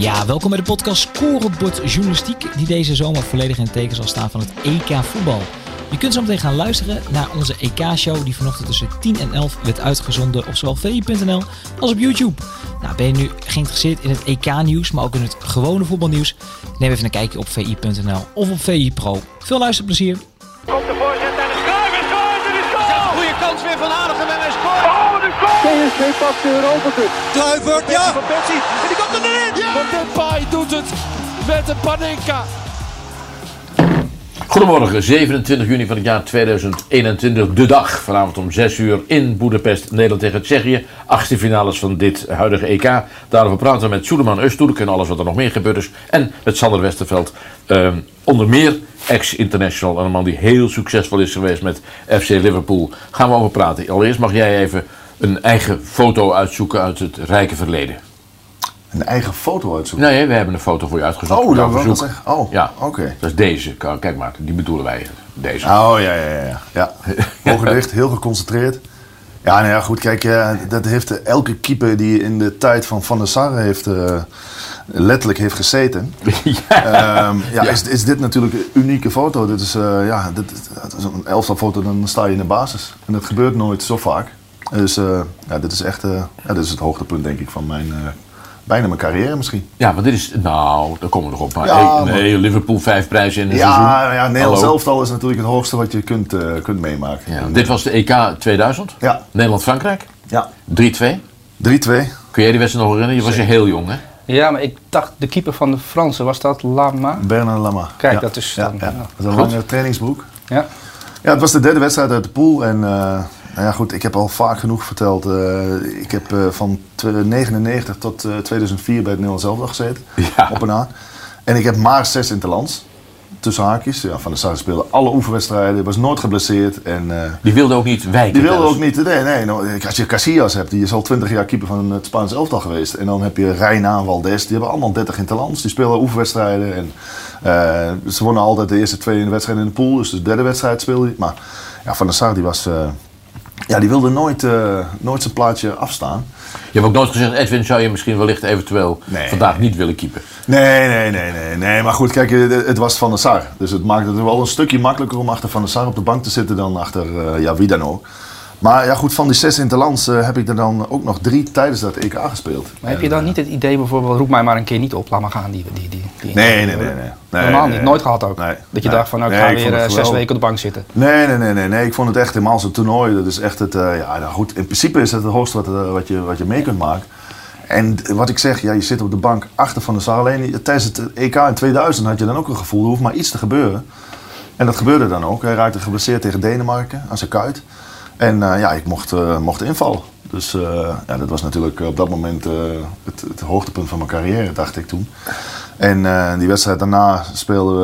Ja, welkom bij de podcast Scorebord Journalistiek, die deze zomer volledig in het teken zal staan van het EK voetbal. Je kunt zo meteen gaan luisteren naar onze EK-show die vanochtend tussen 10 en 11 werd uitgezonden op zowel vi.nl als op YouTube. Nou, ben je nu geïnteresseerd in het EK-nieuws, maar ook in het gewone voetbalnieuws? Neem even een kijkje op vi.nl of op VI Pro. Veel luisterplezier! Komt de voorzet en de schuif is goed en is goal! Goede kans weer van Aardigem en hij scoort. Oh, de goal! PSV pakt de Europa Cup. Kluivert, ja! Van Persie Van Depay doet het met de Panenka. Goedemorgen, 27 juni van het jaar 2021, de dag. Vanavond om 6 uur in Boedapest, Nederland tegen Tsjechië. Achtste finales van dit huidige EK. Daarover praten we met Soeleman Öztürk en alles wat er nog meer gebeurd is. En met Sander Westerveld, ehm, onder meer ex-international. En een man die heel succesvol is geweest met FC Liverpool. Gaan we over praten. Allereerst mag jij even een eigen foto uitzoeken uit het rijke verleden. Een eigen foto uitzoeken? Nee, we hebben een foto voor je uitgezocht. Oh, dat zeggen. Oh, ja. oké. Dat is deze. Kijk maar, die bedoelen wij. Deze. Oh, ja, ja, ja. ja. Dicht, heel geconcentreerd. Ja, nou ja, goed, kijk, eh, dat heeft elke keeper die in de tijd van Van der Sar heeft, eh, letterlijk heeft gezeten. Ehm, ja, Is, is dit natuurlijk een unieke foto. Dit is, eh, ja, dit, dit is een elftalfoto, dan sta je in de basis. En dat gebeurt nooit zo vaak. Dus eh, ja, dit is echt eh, ja, dit is het hoogtepunt, denk ik, van mijn, eh, bijna mijn carrière misschien. Ja, want dit is. Nou, daar komen we nog op. Maar Ja, hey, nee, Liverpool vijf prijzen in een seizoen. Ja, ja Nederlands Hallo. elftal is natuurlijk het hoogste wat je kunt, eh, kunt meemaken. Ja, En, dit was de EK 2000. Ja. Nederland-Frankrijk. Ja, 3-2. 3-2. Kun jij die wedstrijd nog herinneren? Je was je heel jong, hè? Ja, maar ik dacht, de keeper van de Fransen, was dat Lama? Bernard Lama. Kijk, Ja. dat is Ja, dan- ja. ja. Dat is een lange trainingsbroek. Ja. Ja, het was de derde wedstrijd uit de pool. En eh, nou ja, goed, ik heb al vaak genoeg verteld. eh, ik heb eh, van 1999 tot eh, 2004 bij het Nederlands elftal gezeten. Ja. Op en na. En ik heb maar zes in het land. Tussen haakjes. Ja, van de Sar speelde alle oefenwedstrijden. Was nooit geblesseerd. En, eh, Die wilde ook niet wijken. die wilde ook niet. Nee, nee. nou, als je Casillas hebt, die is al 20 jaar keeper van het Spaans elftal geweest. En dan heb je Reina en Valdes, die hebben allemaal 30 in het land. Die spelen oefenwedstrijden. En, eh, ze wonnen altijd de eerste twee in de wedstrijd in de pool. Dus de derde wedstrijd speelde hij. Maar ja, Van der Sar die was. Ja, die wilde nooit, eh, nooit zijn plaatje afstaan. Je hebt ook nooit gezegd, Edwin, zou je misschien wellicht eventueel Nee. vandaag niet willen keepen? Nee, nee, nee, nee, nee. Maar goed, kijk, eh, het was Van der Sar. Dus het maakte het wel een stukje makkelijker om achter Van der Sar op de bank te zitten dan achter eh, ja, wie dan ook. Maar ja, goed, van die zes interlands eh heb ik er dan ook nog drie tijdens dat EK gespeeld. Maar heb je dan niet het idee bijvoorbeeld, roep mij maar een keer niet op, laat maar gaan die... die, die, die Nee, nee, nee. nee. nee Helemaal nee, niet, nooit gehad ook. Nee. Dat je dacht van, nou ik ga weer eh, zes weken op de bank zitten. Nee, nee, nee, nee, nee. Ik vond het echt helemaal zo'n toernooi. Dat is echt het, eh, ja, nou goed. In principe is het het hoogste wat, eh, wat, je, wat je mee kunt maken. En wat ik zeg, ja, je zit op de bank achter van de zaal. Alleen tijdens het EK in 2000 had je dan ook een gevoel, er hoeft maar iets te gebeuren. En dat gebeurde dan ook. Hij raakte geblesseerd tegen Denemarken aan zijn kuit. En eh, ja, ik mocht, eh, mocht invallen. Dus eh, ja, dat was natuurlijk op dat moment het, het hoogtepunt van mijn carrière, dacht ik toen. En die wedstrijd daarna speelden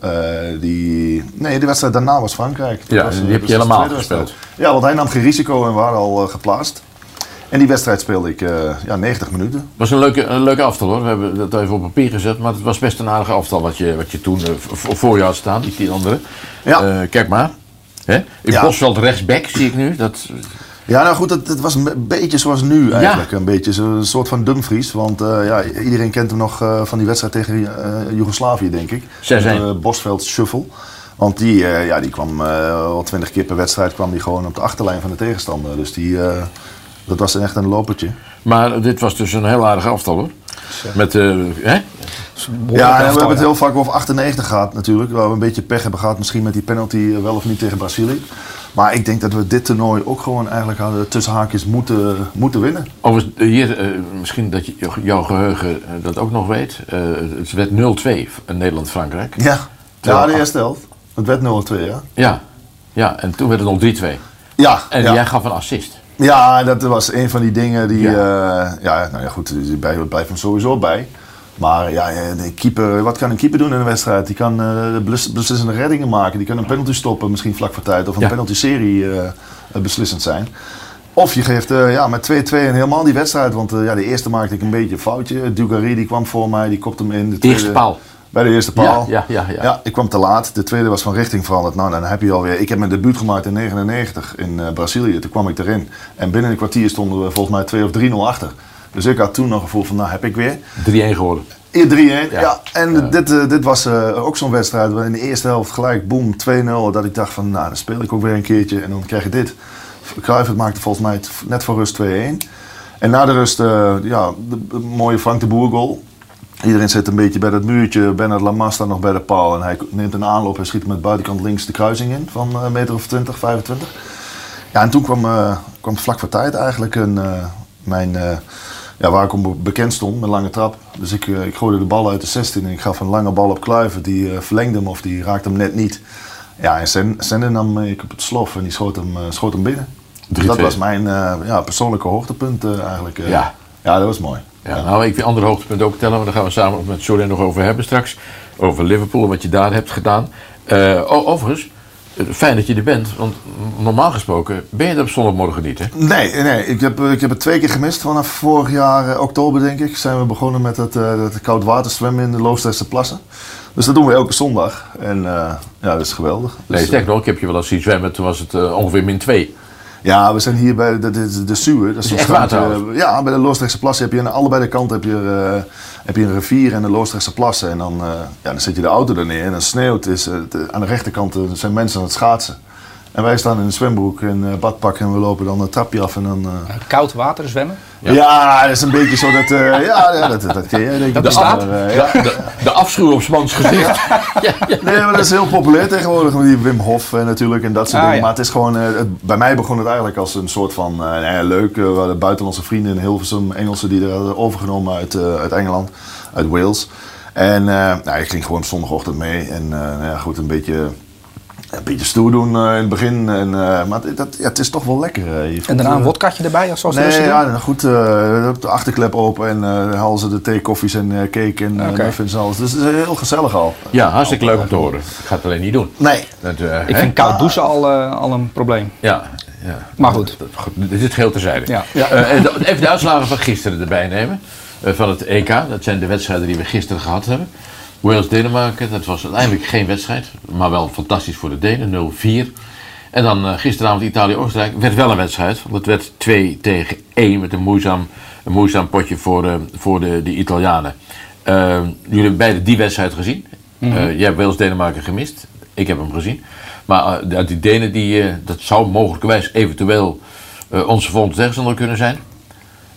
we die... Nee, die wedstrijd daarna was Frankrijk. Dat Ja, was, die heb je helemaal gespeeld. Ja, want hij nam geen risico en we waren al geplaatst. En die wedstrijd speelde ik ja, 90 minuten. Het was een leuke, een leuke aftal hoor. We hebben dat even op papier gezet. Maar het was best een aardige aftal wat je, wat je toen v- voor je had staan, die tien anderen. Ja. Kijk maar. Hè? In Ja. Bosveld rechtsback zie ik nu. Dat, Ja, nou goed, het, het was een beetje zoals nu eigenlijk. Een beetje zo'n soort van Dumfries. Want eh, ja, iedereen kent hem nog eh, van die wedstrijd tegen eh, Joegoslavië, denk ik. 6-1. De Bosveld Shuffle. Want die, ja, die kwam wel twintig keer per wedstrijd kwam die gewoon op de achterlijn van de tegenstander. Dus die, dat was echt een lopertje. maar dit was dus een heel aardige aftal hoor. Met, eh, Ja, en we hebben het heel vaak over 98 gehad natuurlijk. Waar we een beetje pech hebben gehad misschien met die penalty eh, wel of niet tegen Brazilië. Maar ik denk dat we dit toernooi ook gewoon eigenlijk hadden tussen haakjes moeten, moeten winnen. Overigens, eh, hier, eh, misschien dat je, jouw geheugen eh, dat ook nog weet. Het werd 0-2 in Nederland-Frankrijk. Ja, Ja. de eerste helft. Het werd 0-2, ja. Ja. ja, en toen werd het nog 3-2. Ja, En ja. jij gaf een assist. ja, dat was een van die dingen die... Ja. Ja, ja nou ja, goed, die blijft hem sowieso bij. Maar ja, de keeper, wat kan een keeper doen in een wedstrijd? Die kan eh, belis- beslissende reddingen maken. Die kan een penalty stoppen, misschien vlak voor tijd. Of een Ja. penalty-serie eh, eh, beslissend zijn. Of je geeft eh, ja, met 2-2 en helemaal die wedstrijd. Want eh, ja, de eerste maakte ik een beetje een foutje. Dugarry die kwam voor mij, die kopte hem in. De tweede, Eerste paal. Bij de eerste paal. Ja, ja, ja, ja. Ik kwam te laat. De tweede was van richting veranderd. Nou, dan heb je alweer. Ik heb mijn debuut gemaakt in 99 in eh, Brazilië. Toen kwam ik erin. En binnen een kwartier stonden we volgens mij 2 of 3-0 achter. Dus ik had toen nog een gevoel van, nou heb ik weer. 3-1 geworden. Hier 3-1, ja. En dit, eh, dit was eh, ook zo'n wedstrijd waar in de eerste helft gelijk, boom, 2-0. Dat ik dacht van, nou dan speel ik ook weer een keertje en dan krijg je dit. Kluivert maakte volgens mij net voor rust 2-1. En na de rust, eh, ja, de, de mooie Frank de Boer goal. Iedereen zit een beetje bij dat muurtje. Bernard Lamas staat nog bij de paal. En hij neemt een aanloop en schiet met buitenkant links de kruising in van een meter of 20, 25. Ja, en toen kwam, kwam vlak voor tijd eigenlijk een, mijn, ja, waar ik om bekend stond, met lange trap. Dus ik, eh, ik gooide de bal uit de 16 en ik gaf een lange bal op Kluiver. Die eh, verlengde hem of die raakte hem net niet. Ja, en Sen- Sende nam ik op het slof en die schoot hem, eh, schoot hem binnen. Dus dat 3-2. was mijn ja, persoonlijke hoogtepunt eigenlijk. Ja. ja, dat was mooi. Ja, nou, ik wil andere hoogtepunten ook tellen, maar daar gaan we samen met Soren nog over hebben straks. Over Liverpool, wat je daar hebt gedaan. Overigens, fijn dat je er bent, want normaal gesproken ben je er op zondagmorgen niet, hè? Nee, nee ik, heb, ik heb het twee keer gemist. Vanaf vorig jaar eh, oktober, denk ik, zijn we begonnen met het, eh het koudwaterzwemmen in de Loosdrechtse plassen. Dus dat doen we elke zondag. En eh, ja, dat is geweldig. Nee, Dus, sterker nog, ik heb je wel eens zien zwemmen, toen was het ongeveer min 2. Ja, we zijn hier bij de, de, de Suwe. Dat is strand, waterhout? eh, ja, bij de Loosdrechtse plassen heb je aan allebei de kanten heb je, eh, heb je een rivier en de Loosdrechtse plassen. En dan, eh, ja, dan zet je de auto er neer en dan sneeuwt. Is, eh, aan de rechterkant zijn mensen aan het schaatsen. En wij staan in een zwembroek en eh, badpak en we lopen dan een trapje af en dan... eh, Koud water zwemmen. ja. dat is een beetje zo dat... eh, ja, ja, dat, dat ken jij denk ik. Dat bestaat? Maar, eh, ja. De, de, de afschuw op 's mans gezicht. Nee, maar dat is heel populair tegenwoordig, met die Wim Hof eh, natuurlijk en dat soort Ah, dingen. ja. Maar het is gewoon, eh, het- bij mij begon het eigenlijk als een soort van, eh, nou ja, leuk, eh, we hadden buitenlandse vrienden in Hilversum, Engelsen die er hadden overgenomen uit, eh, uit Engeland, uit Wales. En eh, nou, ik ging gewoon zondagochtend mee en eh, nou ja, goed, een beetje, een beetje stoer doen eh, in het begin. En, eh, maar het- dat, ja, het is toch wel lekker. eh. Je En daarna een wodkatje erbij, of zoals de Nee, ja, nou goed, eh, de achterklep open en eh halen ze de thee, koffies en eh, cake en muffins en alles. Dus het is heel gezellig al. Ja, hartstikke leuk om te horen. Ik ga het alleen niet doen. Nee, Dat, eh, Ik hè? vind koud douchen al, al een probleem. Ja, ja. Maar goed. Dit is het geheel terzijde. Ja. De- even de uitslagen van gisteren erbij nemen. van het EK. Dat zijn de wedstrijden die we gisteren gehad hebben. Wales-Denemarken, dat was uiteindelijk geen wedstrijd. Maar wel fantastisch voor de Denen, 0-4. En dan eh, gisteravond Italië-Oostenrijk. Werd wel een wedstrijd. Want het werd 2 tegen 1 met een moeizaam, een moeizaam potje voor, eh, voor de, de Italianen. Eh, jullie hebben beide die wedstrijd gezien. Eh, jij hebt Wales-Denemarken gemist. Ik heb hem gezien. Maar die Denen, die, dat zou mogelijkerwijs eventueel onze volgende tegenstander kunnen zijn.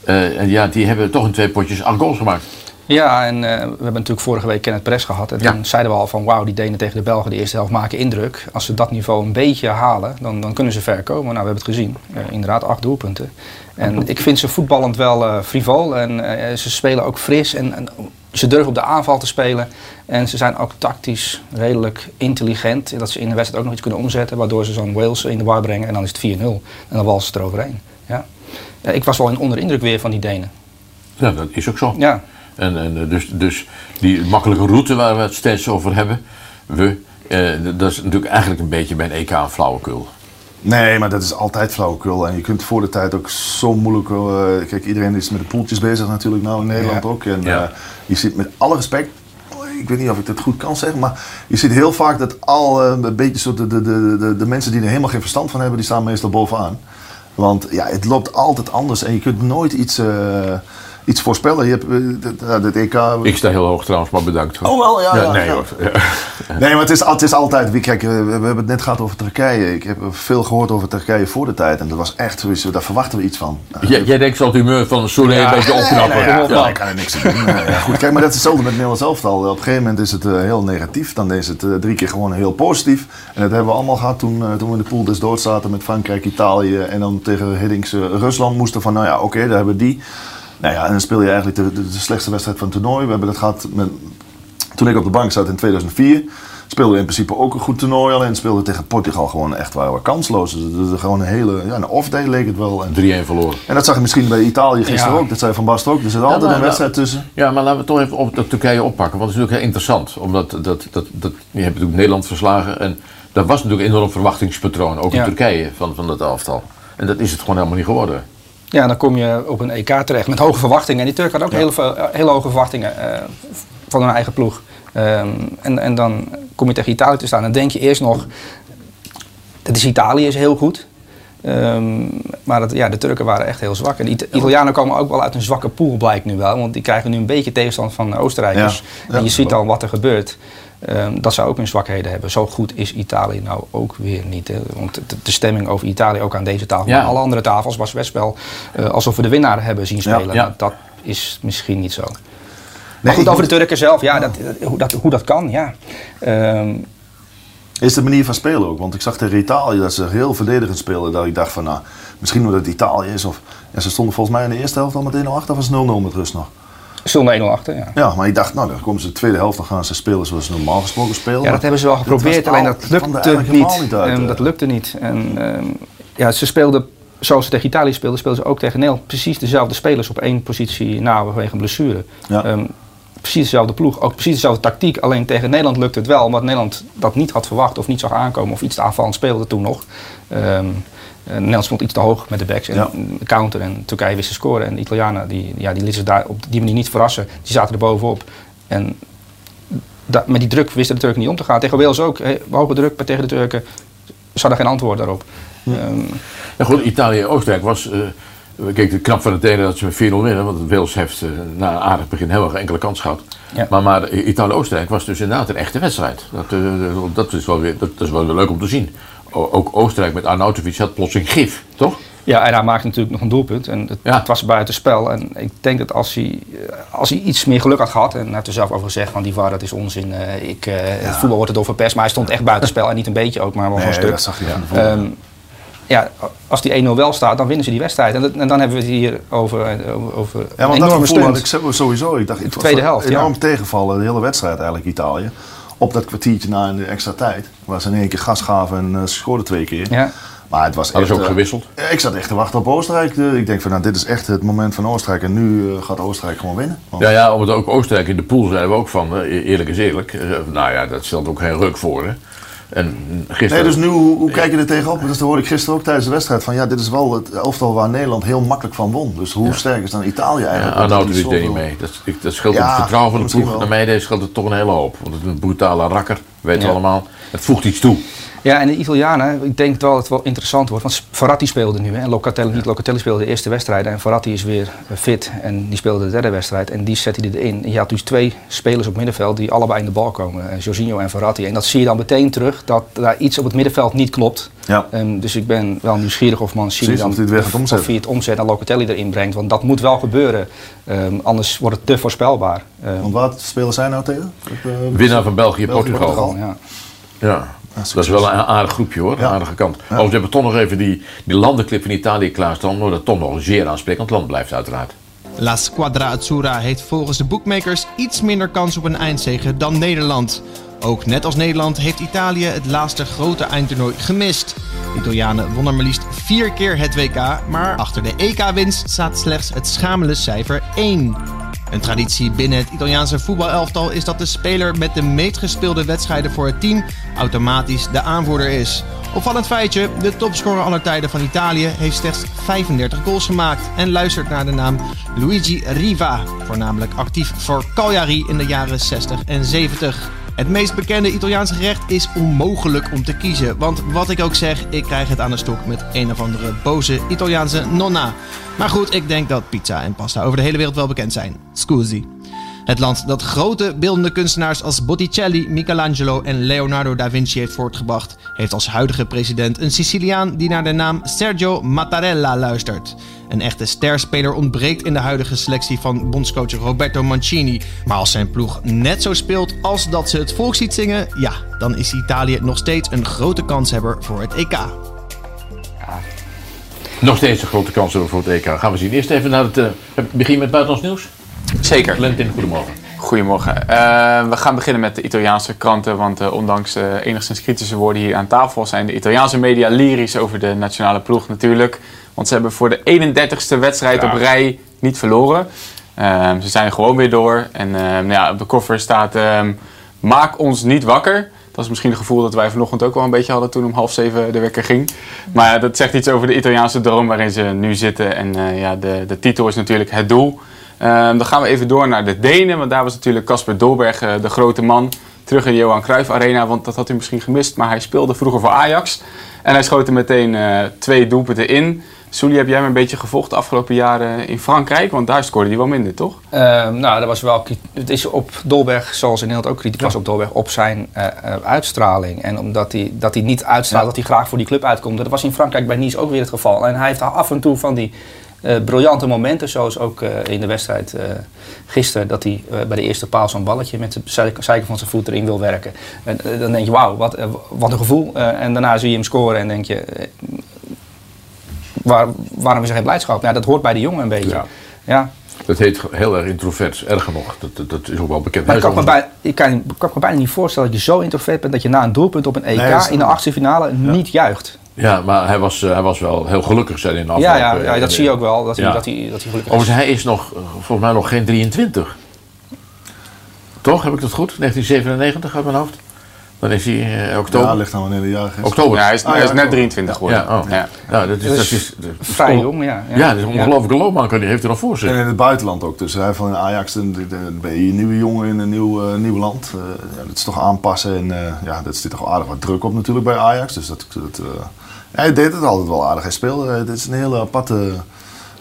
En ja, die hebben toch in twee potjes acht goals gemaakt. Ja, en eh, we hebben natuurlijk vorige week Kenneth Press gehad. En Ja. toen zeiden we al van wauw, die Denen tegen de Belgen de eerste helft maken indruk. Als ze dat niveau een beetje halen, dan, dan kunnen ze ver komen. Nou, we hebben het gezien. Eh, inderdaad, acht doelpunten. En ik vind ze voetballend wel eh frivol. En eh, ze spelen ook fris. En, en ze durven op de aanval te spelen. En ze zijn ook tactisch redelijk intelligent. Dat ze in de wedstrijd ook nog iets kunnen omzetten. Waardoor ze zo'n Wales in de war brengen. En dan is het 4-0. En dan walsen ze eroverheen. Ja. Ja, ik was wel in onder indruk weer van die Denen. Ja, dat is ook zo. Ja. En, en eh, dus, dus die makkelijke route waar we het steeds over hebben, we, eh, dat is natuurlijk eigenlijk een beetje bij een EK een flauwekul. Nee, maar dat is altijd flauwekul. En je kunt voor de tijd ook zo moeilijk... eh, kijk, iedereen is met de poeltjes bezig natuurlijk nou in Nederland Ja. ook. En Ja. eh, je ziet met alle respect... Ik weet niet of ik dat goed kan zeggen, maar je ziet heel vaak dat al een beetje zo de, de, de, de, de mensen die er helemaal geen verstand van hebben, die staan meestal bovenaan. Want ja, het loopt altijd anders en je kunt nooit iets, iets voorspellen. Je hebt eh, het EK... Ik sta heel hoog trouwens, maar bedankt. hoor. Oh wel, ja. ja, nee ja. hoor. Ja. Nee, maar het is, het is altijd. wie- Kijk, eh, we, we hebben het net gehad over Turkije. Ik heb veel gehoord over Turkije voor de tijd. En dat was echt zoiets, daar verwachten we iets van. Jij, jij denkt zo het humeur van Soleil een beetje opknappen. Nee, ja, Ja. ik kan er niks aan doen. Ja, goed, kijk, maar dat is hetzelfde met Nederlands elftal. Op een gegeven moment is het eh, heel negatief. Dan is het drie keer gewoon heel positief. En dat hebben we allemaal gehad toen, toen we in de pool des dood zaten met Frankrijk, Italië. En dan tegen Hiddings Rusland moesten van, nou ja, oké, daar hebben we die. Nou ja, en dan speel je eigenlijk de, de, de slechtste wedstrijd van het toernooi. We hebben dat gehad met, toen ik op de bank zat in 2004. Speelden we in principe ook een goed toernooi. Alleen speelden we tegen Portugal gewoon echt we kansloos. Dus het is gewoon een hele, ja, een off-day leek het wel. En, 3-1 verloren. en dat zag je misschien bij Italië gisteren Ja. ook. Dat zei Van Basten ook. Er zit altijd maar- een wedstrijd tussen. Ja, maar laten we toch even op dat Turkije oppakken. Want het is natuurlijk heel interessant. Omdat dat, dat, dat, je hebt natuurlijk Nederland verslagen. En dat was natuurlijk een enorm verwachtingspatroon. Ook in Ja. Turkije van, van dat elftal. En dat is het gewoon helemaal niet geworden. Ja, dan kom je op een EK terecht met hoge verwachtingen. En die Turken hadden ook heel veel, hele hoge verwachtingen eh, van hun eigen ploeg. Ehm, en, en dan kom je tegen Italië te staan. Dan denk je eerst nog, dat is Italië is heel goed. Ehm, maar het, ja, de Turken waren echt heel zwak. En de Ita- Italianen komen ook wel uit een zwakke pool, blijkt nu wel. Want die krijgen nu een beetje tegenstand van de Oostenrijkers. Ja, ja, en je ziet al wat er gebeurt. Ehm, dat zou ook hun zwakheden hebben. Zo goed is Italië nou ook weer niet. Hè. Want de, de stemming over Italië, ook aan deze tafel, Ja. maar alle andere tafels, was best wel eh, alsof we de winnaar hebben zien spelen. Ja. Nou, dat is misschien niet zo. Nee, maar goed, over de Turken zelf, ja, dat, hoe, dat, hoe dat kan, ja. Ehm, Is de manier van spelen ook. Want ik zag tegen Italië dat ze heel verdedigend speelden. Dat ik dacht van, nou, misschien omdat het Italië is. Of, en ze stonden volgens mij in de eerste helft al meteen 0 achter. Of was het 0-0 met rust nog? Stonden 1-0 achter, ja. Ja, maar ik dacht, nou, dan komen ze de tweede helft. Dan gaan ze spelen zoals ze normaal gesproken spelen. Ja, dat hebben ze wel geprobeerd, al- alleen dat lukte niet. niet uit, Ehm, eh. dat lukte niet. En, ehm, ja, ze speelden, zoals ze tegen Italië speelden, speelden ze ook tegen Nederland precies dezelfde spelers op één positie na vanwege een blessure. Ja. Ehm, precies dezelfde ploeg, ook precies dezelfde tactiek. Alleen tegen Nederland lukte het wel, omdat Nederland dat niet had verwacht of niet zag aankomen of iets te aanvallend speelde toen nog. Ehm, eh, Nederland stond iets te hoog met de backs en Ja. de counter en Turkije wist te scoren. En de Italianen die, ja, die lieten zich daar op die manier niet verrassen. Die zaten er bovenop. En da- met die druk wisten de Turken niet om te gaan. Tegen Wales ook. hè, hoge druk maar tegen de Turken. Ze hadden geen antwoord daarop. Ehm, Ja, goed, Italië-Oostenrijk was. eh kijk, de knap van het ene dat ze met 4-0 winnen. Want Wales heeft eh, na een aardig begin heel erg enkele kans gehad. Ja. Maar, maar Italië-Oostenrijk was dus inderdaad een echte wedstrijd. Dat, eh, dat, is, wel weer, dat, is wel weer leuk om te zien. Ook Oostenrijk met Arnautovic had plotseling gif, toch? ja, en hij maakte natuurlijk nog een doelpunt. En het, Ja. het was buiten spel. En ik denk dat als hij, eh, als hij iets meer geluk had gehad. En hij heeft er zelf over gezegd: van die VAR, dat is onzin. eh, ik, eh, Het voetbal wordt het door verpest. Maar hij stond echt buiten spel. En niet een beetje ook, maar wel Nee, een stuk. dat zag je voetbal. Ehm, ja, als die 1-0 wel staat, dan winnen ze die wedstrijd. En, dat- en dan hebben we het hier over, over, Ja, een want dat enorme gevoel had ik sowieso. Ik dacht, ik De tweede helft, enorm ja. tegenvallen, de hele wedstrijd eigenlijk, Italië. Op dat kwartiertje na in de extra tijd. Waar ze in één keer gas gaven en ze scoorden twee keer. Ja. Maar het was Hadden echt... ze ook eh, gewisseld? Ik zat echt te wachten op Oostenrijk. Ik denk van, nou, dit is echt het moment van Oostenrijk. En nu eh, gaat Oostenrijk gewoon winnen. Want- Ja, ja, omdat ook Oostenrijk in de pool zeiden we ook van, eerlijk is eerlijk. nou ja, dat stelt ook geen ruk voor. Hè. En gisteren. Nee, dus nu, hoe, hoe kijk je er tegenop? Dus dat hoorde ik gisteren ook tijdens de wedstrijd. Van ja, dit is wel het elftal waar Nederland heel makkelijk van won. Dus hoe sterk is dan Italië Ja, eigenlijk? Arnautovic die deed niet mee. Dat, ik- dat scheelt Ja, het vertrouwen van de ploeg. Naar mij deze scheelt het toch een hele hoop. Want het is een brutale rakker, weten we Ja. allemaal. Het voegt iets toe. Ja, en de Italianen, ik denk wel dat het wel interessant wordt. Want Verratti speelde nu. Hè. En Locatelli, niet Locatelli speelde de eerste wedstrijd. En Verratti is weer eh, fit. En die speelde de derde wedstrijd. En die zette hij erin. En je had dus twee spelers op middenveld die allebei in de bal komen. eh, Jorginho en Verratti. En dat zie je dan meteen terug. Dat daar iets op het middenveld niet klopt. Ja. Ehm, dus ik ben wel nieuwsgierig of Mancini dan of het weer gaat omzetten. of hij het omzet en Locatelli erin brengt. Want dat moet wel gebeuren. Ehm, anders wordt het te voorspelbaar. Ehm, Want waar spelen zij nou tegen? Winnaar van België, België, Portugal. Portugal. ja. Ja. Dat is wel een aardig groepje hoor, een aardige kant. Ja. Als we hebben toch nog even die, die landenclip van Italië klaarstaan, maar dat toch nog een zeer aansprekend land blijft uiteraard. La Squadra Azzurra heeft volgens de bookmakers iets minder kans op een eindzege dan Nederland. Ook net als Nederland heeft Italië het laatste grote eindtoernooi gemist. De Italianen wonnen maar liefst vier keer het WK, maar achter de EK-winst staat slechts het schamele cijfer 1. Een traditie binnen het Italiaanse voetbalelftal is dat de speler met de meest gespeelde wedstrijden voor het team automatisch de aanvoerder is. Opvallend feitje, de topscorer aller tijden van Italië heeft slechts 35 goals gemaakt en luistert naar de naam Luigi Riva, voornamelijk actief voor Cagliari in de jaren 60 en 70. Het meest bekende Italiaanse gerecht is onmogelijk om te kiezen, want wat ik ook zeg, ik krijg het aan de stok met een of andere boze Italiaanse nonna. Maar goed, ik denk dat pizza en pasta over de hele wereld wel bekend zijn. Scusi. Het land dat grote beeldende kunstenaars als Botticelli, Michelangelo en Leonardo da Vinci heeft voortgebracht, heeft als huidige president een Siciliaan die naar de naam Sergio Mattarella luistert. Een echte sterspeler ontbreekt in de huidige selectie van bondscoach Roberto Mancini. Maar als zijn ploeg net zo speelt als dat ze het volkslied zingen, ja, dan is Italië nog steeds een grote kanshebber voor het EK. Nog steeds een grote kans hebben voor het EK. Gaan we zien. Eerst even naar het uh, begin met buitenlands nieuws. Zeker. Lentin, goedemorgen. Goedemorgen. Uh, we gaan beginnen met de Italiaanse kranten, want uh, ondanks uh, enigszins kritische woorden hier aan tafel zijn de Italiaanse media lyrisch over de nationale ploeg natuurlijk. Want ze hebben voor de 31ste wedstrijd ja. op rij niet verloren. Ehm, ze zijn gewoon weer door. En ehm, ja, op de koffer staat ehm, maak ons niet wakker. Dat is misschien het gevoel dat wij vanochtend ook wel een beetje hadden toen om half zeven de wekker ging. Maar dat zegt iets over de Italiaanse droom waarin ze nu zitten. En ja, de, de titel is natuurlijk het doel. Um, dan gaan we even door naar de Denen, want daar was natuurlijk Casper Dolberg, uh, de grote man, terug in de Johan Cruijff Arena. Want dat had u misschien gemist, maar hij speelde vroeger voor Ajax. En hij schoot er meteen eh, twee doelpunten in. Sully, heb jij hem een beetje gevolgd de afgelopen jaren in Frankrijk? Want daar scoorde hij wel minder, toch? Ehm, nou, dat was wel. Het is op Dolberg, zoals in Nederland ook kritiek was op Dolberg, op zijn eh, eh, uitstraling. En omdat hij, dat hij niet uitstraalt dat hij graag voor die club uitkomt. Dat was in Frankrijk bij Nice ook weer het geval. En hij heeft af en toe van die eh, briljante momenten, zoals ook eh, in de wedstrijd eh, gisteren, dat hij bij de eerste paal zo'n balletje met de zijk- zijkant van zijn voet erin wil werken. En, dan denk je, wauw, wat, wat een gevoel. En daarna zie je hem scoren en denk je, waar, waarom is er geen blijdschap? Ja, dat hoort bij de jongen een beetje. Ja. ja. Dat heet heel erg introvert, erger nog. Dat, dat, dat is ook wel bekend. Maar ik kan, me bij, ik kan, ik kan me bijna niet voorstellen dat je zo introvert bent dat je na een doelpunt op een EK Nee, in de achtste finale niet juicht. Ja, maar hij was, eh, hij was wel heel gelukkig zijn in de Ja, afgelopen... ja, ja, dat eh, zie je ook wel, dat, hij, ja. dat, hij, dat hij gelukkig is. Overigens, hij is nog, eh, volgens mij nog geen 23. Toch? Heb ik dat goed? 1997 uit mijn hoofd? Dan is hij eh, Ja, oktober. ligt aan wanneer de jarig is. oktober. Ja, hij is, Ah, hij is ja, net ook. 23 geworden. Ja, oh. Ja. Ja, dat is, Dat dat is is, dat is Vrij on- jong, ja. Ja, dat is een ongelofelijke loopbaan. Die heeft er nog voor zich. En in het buitenland ook. Dus hij van Ajax, dan dan ben je een nieuwe jongen in een nieuw, nieuw land. Eh, ja, dat is toch aanpassen. En eh, ja, dat zit toch aardig wat druk op natuurlijk bij Ajax. Dus dat, dat, eh, hij deed het altijd wel aardig. Hij speelde. Het is een hele aparte,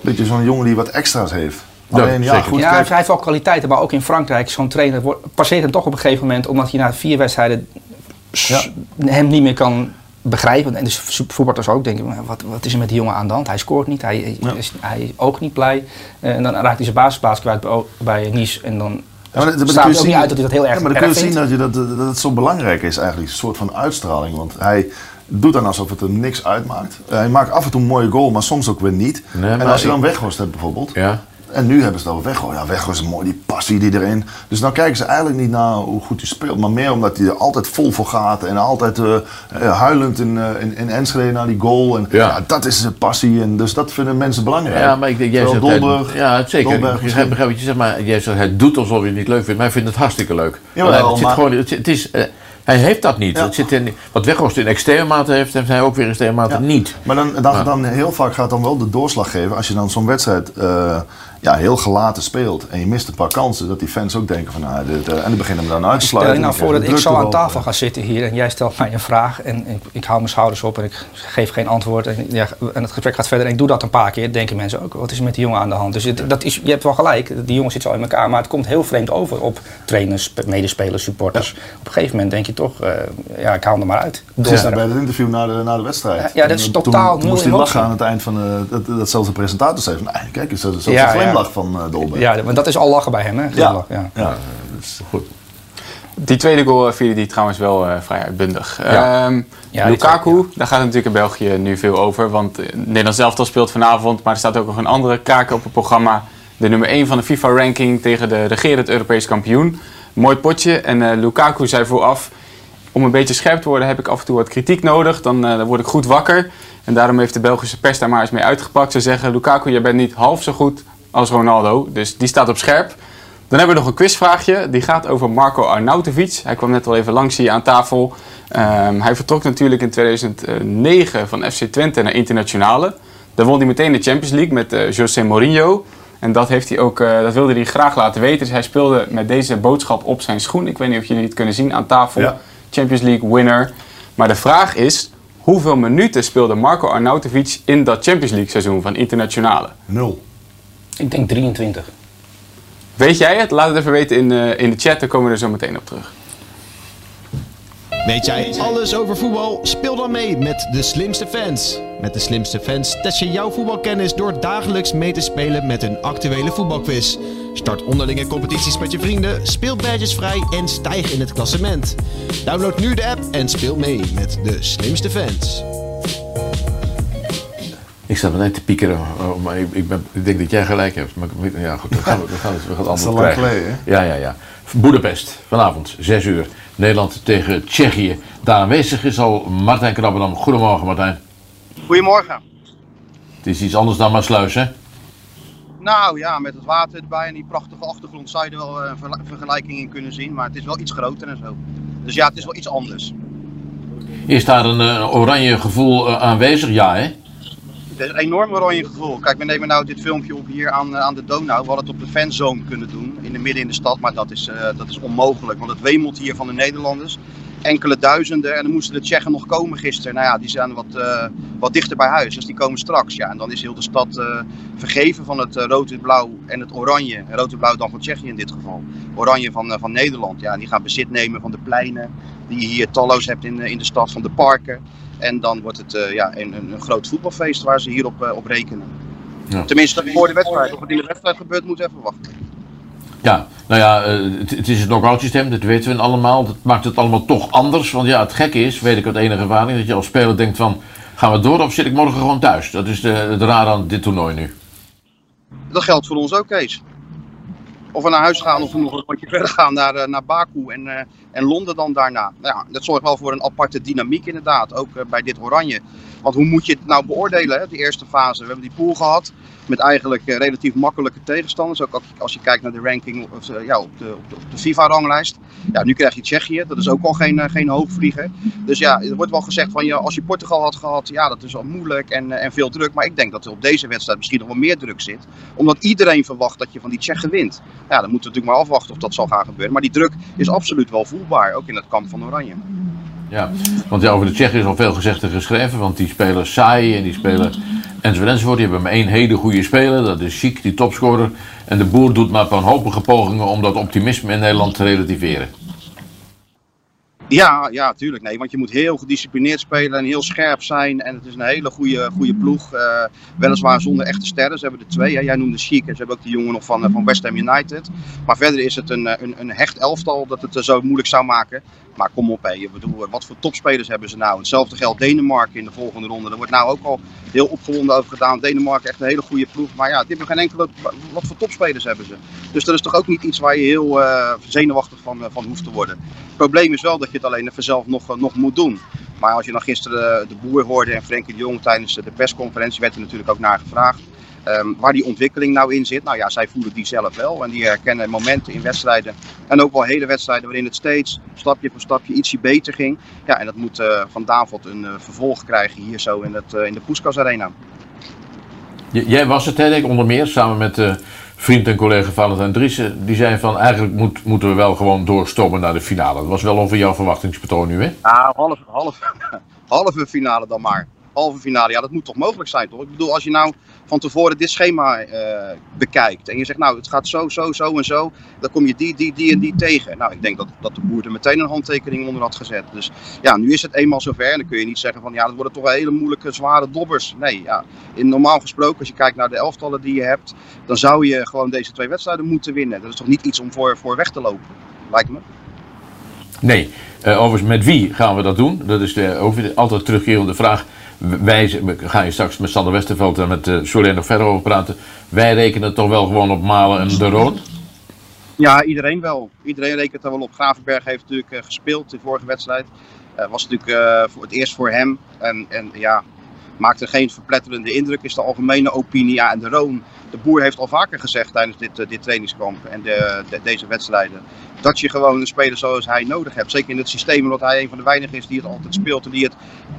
beetje zo'n jongen die wat extra's heeft. Ja, Alleen ja, goed. ja, hij heeft- wel kwaliteiten, maar ook in Frankrijk, zo'n trainer wordt, passeert hem toch op een gegeven moment, omdat hij na vier wedstrijden Ja. hem niet meer kan begrijpen. En dus voetballers ook denken, maar wat, wat is er met die jongen aan de hand? Hij scoort niet, hij, Ja. is, hij is ook niet blij. Eh, en dan raakt hij zijn basisplaats kwijt bij, bij Nice en dan Ja, maar kun je ook niet zien- uit dat hij dat heel erg Ja, maar dan kun je zien dat, je dat, dat het zo belangrijk is eigenlijk, een soort van uitstraling. Want hij doet dan alsof het hem niks uitmaakt. Eh, hij maakt af en toe een mooie goal, maar soms ook weer niet. Nee, en als je dan Weghorst hebt bijvoorbeeld. Ja. En nu hebben ze het over Weghorst. Ja, Weghorst is mooi, die passie die erin. Dus dan kijken ze eigenlijk niet naar hoe goed hij speelt. Maar meer omdat hij er altijd vol voor gaat. En altijd eh, eh, huilend in, in, in Enschede naar die goal. En Ja. ja. dat is zijn passie. En dus dat vinden mensen belangrijk. Ja, maar ik denk, jij zegt... Hij- Dolberg, ja, zeker. Dolberg ik begrijp, wat je zegt, maar jij zegt, hij doet alsof hij het niet leuk vindt. Maar hij vindt het hartstikke leuk. Jawel, hij- het zit maar- gewoon, het, het is, hij heeft dat niet. Ja. Het zit in, wat Weghorst in extreme mate heeft, heeft hij ook weer in extreme mate Ja. niet. Maar dan, dan, dan heel vaak gaat dan wel de doorslag geven als je dan zo'n wedstrijd eh, ja, heel gelaten speelt en je mist een paar kansen, dat die fans ook denken van nou, dit, en die beginnen hem dan uit te Stel sluiten. je nou voor dat ik zo aan tafel ga zitten hier en jij stelt mij een vraag en ik, ik hou mijn schouders op en ik geef geen antwoord en, ja, en het gesprek gaat verder en ik doe dat een paar keer, denken mensen ook, wat is er met die jongen aan de hand? Dus het, dat is, je hebt wel gelijk, die jongen zit zo in elkaar, maar het komt heel vreemd over op trainers, medespelers, supporters. Op een gegeven moment denk je toch, eh, ja, ik haal hem er maar uit. Gisteren bij het interview na de, na de wedstrijd. Ja, dat is totaal toen, nul moest hij lachen aan het eind van eh, dat, dat zelfs de presentator zei van, nee, kijk een ja. Glimlach van eh Dolberg. Ja, want dat is al lachen bij hem, hè? Glimlach, ja. ja. Goed. Die tweede goal eh, vierde die trouwens wel eh, vrij uitbundig. Ja. Ehm, Ja, Lukaku, twee, daar gaat het natuurlijk in België nu veel over. Want Nederland zelf speelt vanavond, maar er staat ook nog een andere kaak op het programma. De nummer 1 van de FIFA-ranking tegen de regerend Europees kampioen. Mooi potje. En eh, Lukaku zei vooraf, om een beetje scherp te worden heb ik af en toe wat kritiek nodig. Dan, eh, dan word ik goed wakker. En daarom heeft de Belgische pers daar maar eens mee uitgepakt. Ze zeggen, Lukaku, jij bent niet half zo goed als Ronaldo. Dus die staat op scherp. Dan hebben we nog een quizvraagje. Die gaat over Marco Arnautovic. Hij kwam net al even langs hier aan tafel. Ehm, hij vertrok natuurlijk in 2009 van FC Twente naar Internationale. Dan won hij meteen de Champions League met eh, José Mourinho. En dat, heeft hij ook, eh, dat wilde hij graag laten weten. Dus hij speelde met deze boodschap op zijn schoen. Ik weet niet of jullie het kunnen zien aan tafel. Ja. Champions League winner. Maar de vraag is, hoeveel minuten speelde Marco Arnautovic in dat Champions League seizoen van Internationale? Nul. Ik denk 23. Weet jij het? Laat het even weten in, eh, in de chat, dan komen we er zo meteen op terug. Weet jij alles over voetbal? Speel dan mee met de slimste fans. Met de slimste fans test je jouw voetbalkennis door dagelijks mee te spelen met een actuele voetbalquiz. Start onderlinge competities met je vrienden, speel badges vrij en stijg in het klassement. Download nu de app en speel mee met de slimste fans. Ik sta me net te piekeren, oh, maar ik, ik, ben, ik denk dat jij gelijk hebt. Maar ja, goed, we gaan, we gaan, het- we gaan het Dat is lang krijgen. geleden, Ja, ja, ja. Boedapest, vanavond, 6 uur. Nederland tegen Tsjechië. Daar aanwezig is al Martijn Krabberdam. Goedemorgen, Martijn. Goedemorgen. Het is iets anders dan Maasluis, hè? Nou ja, met het water erbij en die prachtige achtergrond zou je er wel eh, een verla- vergelijking in kunnen zien. Maar het is wel iets groter en zo. Dus ja, het is wel iets anders. Is daar een eh, oranje gevoel eh, aanwezig? Ja, hè? Is een enorm oranje gevoel. Kijk, we nemen nou dit filmpje op hier aan, eh, aan de Donau. We hadden het op de fanzone kunnen doen, in de midden in de stad. Maar dat is, eh, dat is onmogelijk, want het wemelt hier van de Nederlanders. Enkele duizenden. En dan moesten de Tsjechen nog komen gisteren. Nou ja, die zijn wat, eh, wat dichter bij huis. Dus die komen straks. Ja, en dan is heel de stad vergeven van het eh, rood-wit-blauw en het oranje. Rood-wit-blauw dan van Tsjechië in dit geval. Oranje van, van Nederland. Ja, en die gaan bezit nemen van de pleinen die je hier talloos hebt in, in de stad, van de parken. En dan wordt het eh, ja, een, een, groot voetbalfeest waar ze hierop op op rekenen. Ja. Tenminste, voor de wedstrijd. Of het in de wedstrijd gebeurt, moet even wachten. Ja, nou ja, eh, het, het is het knock-out systeem, dat weten we allemaal. Dat maakt het allemaal toch anders. Want ja, het gekke is, weet ik uit enige ervaring, dat je als speler denkt van... Gaan we door of zit ik morgen gewoon thuis? Dat is de, het raar aan dit toernooi nu. Dat geldt voor ons ook, Kees. Of we naar huis gaan of we nog een rondje verder gaan naar, eh, naar Baku en, eh, en Londen dan daarna. Nou ja, dat zorgt wel voor een aparte dynamiek inderdaad, ook eh, bij dit oranje. Want hoe moet je het nou beoordelen, de eerste fase? We hebben die pool gehad met eigenlijk relatief makkelijke tegenstanders. Ook als- je kijkt naar de ranking ja, op de, op de, op de FIFA-ranglijst. Ja, nu krijg je Tsjechië, dat is ook al geen, geen hoogvlieger. Dus ja, er wordt wel gezegd van ja, als je Portugal had gehad, ja, dat is wel moeilijk en, en veel druk. Maar ik denk dat er op deze wedstrijd misschien nog wel meer druk zit. Omdat iedereen verwacht dat je van die Tsjechen wint. Ja, dan moeten we natuurlijk maar afwachten of dat zal gaan gebeuren. Maar die druk is absoluut wel voelbaar, ook in het kamp van Oranje. Ja, want ja, over de Tsjechen is al veel gezegd en geschreven. Want die spelen saai en die spelen enzovoort enzovoort. Die hebben maar één hele goede speler, dat is Chic, die topscorer. En de boer doet maar wanhopige pogingen om dat optimisme in Nederland te relativeren. Ja, ja, tuurlijk. Nee, want je moet heel gedisciplineerd spelen en heel scherp zijn. En het is een hele goede, goede ploeg. eh, weliswaar zonder echte sterren. Ze hebben er twee. Hè. Jij noemde Chic en ze hebben ook die jongen nog van, eh, van West Ham United. Maar verder is het een, eh, een, een hecht elftal dat het zo moeilijk zou maken. Maar kom op, hé. Bedoel, wat voor topspelers hebben ze nou? Hetzelfde geldt Denemarken in de volgende ronde. Er wordt nou ook al heel opgewonden over gedaan. Denemarken echt een hele goede ploeg. Maar ja, dit hebben geen enkele... Wat voor topspelers hebben ze? Dus dat is toch ook niet iets waar je heel eh, zenuwachtig van, eh, van hoeft te worden. Het probleem is wel dat je het alleen even zelf nog, eh, nog moet doen. Maar als je dan gisteren de boer hoorde en Frenkie de Jong tijdens de persconferentie werd er natuurlijk ook naar gevraagd. Ehm, waar die ontwikkeling nou in zit. Nou ja, zij voelen die zelf wel. En die herkennen momenten in wedstrijden. En ook wel hele wedstrijden waarin het steeds stapje voor stapje ietsje beter ging. Ja, en dat moet eh, van Davot een eh, vervolg krijgen hier zo in, het, eh, in de Poeskas Arena. J- Jij was het, hè, denk ik, onder meer, samen met vriend en collega Valentijn Driessen. Die zei van, eigenlijk moet, moeten we wel gewoon doorstomen naar de finale. Dat was wel over jouw verwachtingspatroon nu, hè? Ja, halve, halve, halve finale dan maar. Halve finale, ja, dat moet toch mogelijk zijn, toch? Ik bedoel, als je nou van tevoren dit schema eh, bekijkt en je zegt, nou, het gaat zo, zo, zo en zo, dan kom je die, die, die en die tegen. Nou, ik denk dat, dat de boer er meteen een handtekening onder had gezet. Dus ja, nu is het eenmaal zover en dan kun je niet zeggen van, ja, dat worden toch hele moeilijke, zware dobbers. Nee, ja, in, normaal gesproken, als je kijkt naar de elftallen die je hebt, dan zou je gewoon deze twee wedstrijden moeten winnen. Dat is toch niet iets om voor, voor weg te lopen, lijkt me. Nee. Eh, overigens, met wie gaan we dat doen? Dat is de, altijd terugkerende vraag. Wij we gaan je straks met Sander Westerveld en met uh, nog verder over praten. Wij rekenen toch wel gewoon op Malen en de Roon? Ja, iedereen wel. Iedereen rekent er wel op. Gravenberg heeft natuurlijk uh, gespeeld de vorige wedstrijd. Uh, was natuurlijk voor het eerst voor hem. En, en ja, maakte geen verpletterende indruk, is de algemene opinie. Ja, en de Roon, de boer heeft al vaker gezegd tijdens dit, uh, dit trainingskamp en de, de, deze wedstrijden. Dat je gewoon een speler zoals hij nodig hebt. Zeker in het systeem, omdat hij een van de weinigen is die het altijd speelt en die het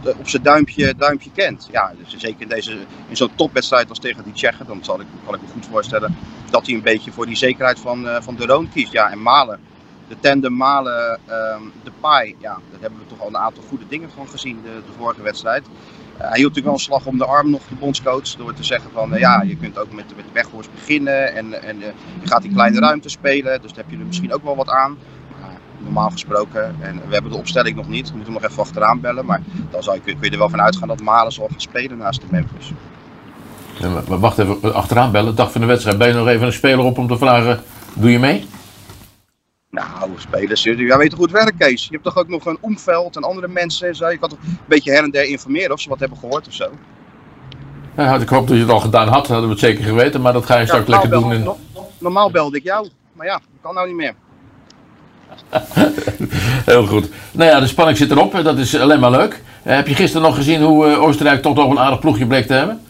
uh, op zijn duimpje, duimpje kent. Ja, dus zeker in, deze, in zo'n topwedstrijd als tegen die Tsjechen, dan zal ik, kan ik me goed voorstellen dat hij een beetje voor die zekerheid van, uh, van de Roon kiest. Ja, en Malen de tandem Malen, um, de Pai, ja, daar hebben we toch al een aantal goede dingen van gezien de vorige wedstrijd. Uh, hij hield natuurlijk wel een slag om de arm nog, de bondscoach, door te zeggen van uh, ja, je kunt ook met, met Weghorst beginnen en, en uh, je gaat in kleine ruimte spelen, dus daar heb je er misschien ook wel wat aan. normaal gesproken, en we hebben de opstelling nog niet, we moeten nog even achteraan bellen, maar dan zou je, kun je er wel van uitgaan dat Malen zal gaan spelen naast de Memphis. Ja, maar wacht even, achteraan bellen, dag van de wedstrijd, ben je nog even een speler op om te vragen, doe je mee? Nou, spelers, jij weet toch hoe het werkt, Kees? Je hebt toch ook nog een omveld en andere mensen en zo. Je kan toch een beetje her en der informeren of ze wat hebben gehoord of zo. Ja, ik hoop dat je het al gedaan had, hadden we het zeker geweten, maar dat ga je ja, straks lekker doen. In... Normaal belde ik jou, maar ja, dat kan nou niet meer. Heel goed. Nou ja, de spanning zit erop, dat is alleen maar leuk. Uh, heb je gisteren nog gezien hoe uh, Oostenrijk toch nog een aardig ploegje bleek te hebben?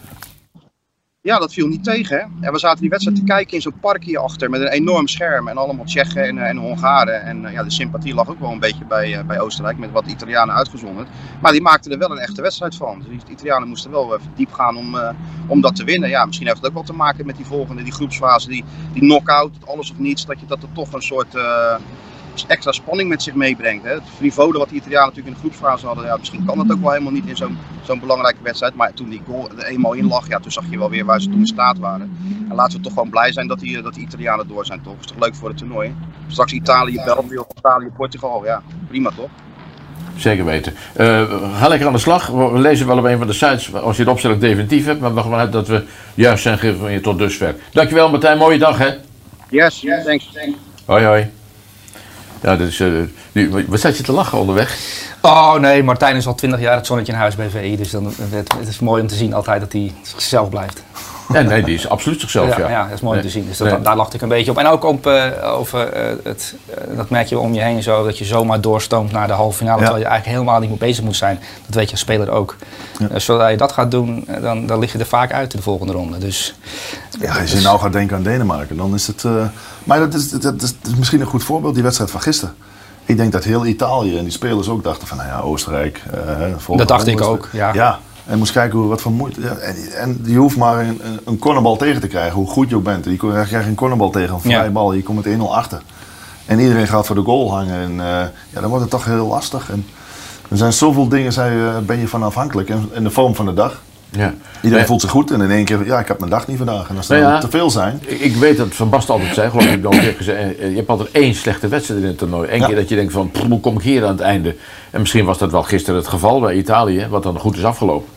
Ja, dat viel niet tegen. En we zaten die wedstrijd te kijken in zo'n park hierachter met een enorm scherm en allemaal Tsjechen en, en Hongaren. En uh, ja, de sympathie lag ook wel een beetje bij, uh, bij Oostenrijk met wat Italianen uitgezonderd. Maar die maakten er wel een echte wedstrijd van. Dus de Italianen moesten wel even diep gaan om, om dat te winnen. Ja, misschien heeft het ook wel te maken met die volgende, die groepsfase, die, die knock-out, alles of niets. Dat je dat er toch een soort extra spanning met zich meebrengt. Hè. Het frivole wat de Italianen natuurlijk in de groepsfase hadden, ja, misschien kan dat ook wel helemaal niet in zo'n zo'n belangrijke wedstrijd. Maar toen die goal er eenmaal in lag, ja, toen zag je wel weer waar ze toen in staat waren. En laten we toch gewoon blij zijn dat die, dat die Italianen door zijn, toch? Is toch leuk voor het toernooi. Straks Italië, België, Italië, Portugal, ja, prima toch? Zeker weten. Uh, ga lekker aan de slag. We lezen wel op een van de sites als je het opstelling definitief hebt. Maar we gaan uit dat we juist zijn gegeven van je tot dusver. Dankjewel Martijn, mooie dag hè? Yes, yes thanks. Hoi hoi. Ja, dus, uh, nu, wat zat je te lachen onderweg? Oh nee, Martijn is al twintig jaar het zonnetje in huis bij VI. Dus dan, het, het is mooi om te zien altijd dat hij zichzelf blijft. Ja, nee, die is absoluut zichzelf, ja. Ja, ja dat is mooi nee. om te zien. Dus dat, nee. daar lachte ik een beetje op. En ook op, uh, over uh, het, uh, dat merk je om je heen zo, dat je zomaar doorstoomt naar de halve finale, ja. terwijl je eigenlijk helemaal niet mee bezig moet zijn. Dat weet je als speler ook. Ja. zodra je dat gaat doen, dan, dan lig je er vaak uit in de volgende ronde. Dus, ja, als je nou gaat denken aan Denemarken, dan is het... maar dat is, dat, is, dat is misschien een goed voorbeeld, die wedstrijd van gisteren. Ik denk dat heel Italië en die spelers ook dachten van, nou ja, Oostenrijk. dat dacht ik ook, ja. ja. En moest kijken hoe, wat voor moeite. Ja, en, en, je hoeft maar een, een cornerbal tegen te krijgen, hoe goed je ook bent. Je krijgt een cornerbal tegen, een vrije ja. bal, je komt met 1-0 achter. En iedereen gaat voor de goal hangen. En uh, ja, dan wordt het toch heel lastig. En er zijn zoveel dingen, zei, ben je van afhankelijk. En in de vorm van de dag. Ja. Iedereen voelt zich goed en in één keer, ja, ik heb mijn dag niet vandaag. En als er nou ja, te veel zijn. Ik weet dat Van Basten altijd zei, geloof ik, dan gezegd, je hebt altijd één slechte wedstrijd in het toernooi. Eén ja. keer dat je denkt van, hoe kom ik hier aan het einde? En misschien was dat wel gisteren het geval bij Italië, wat dan goed is afgelopen.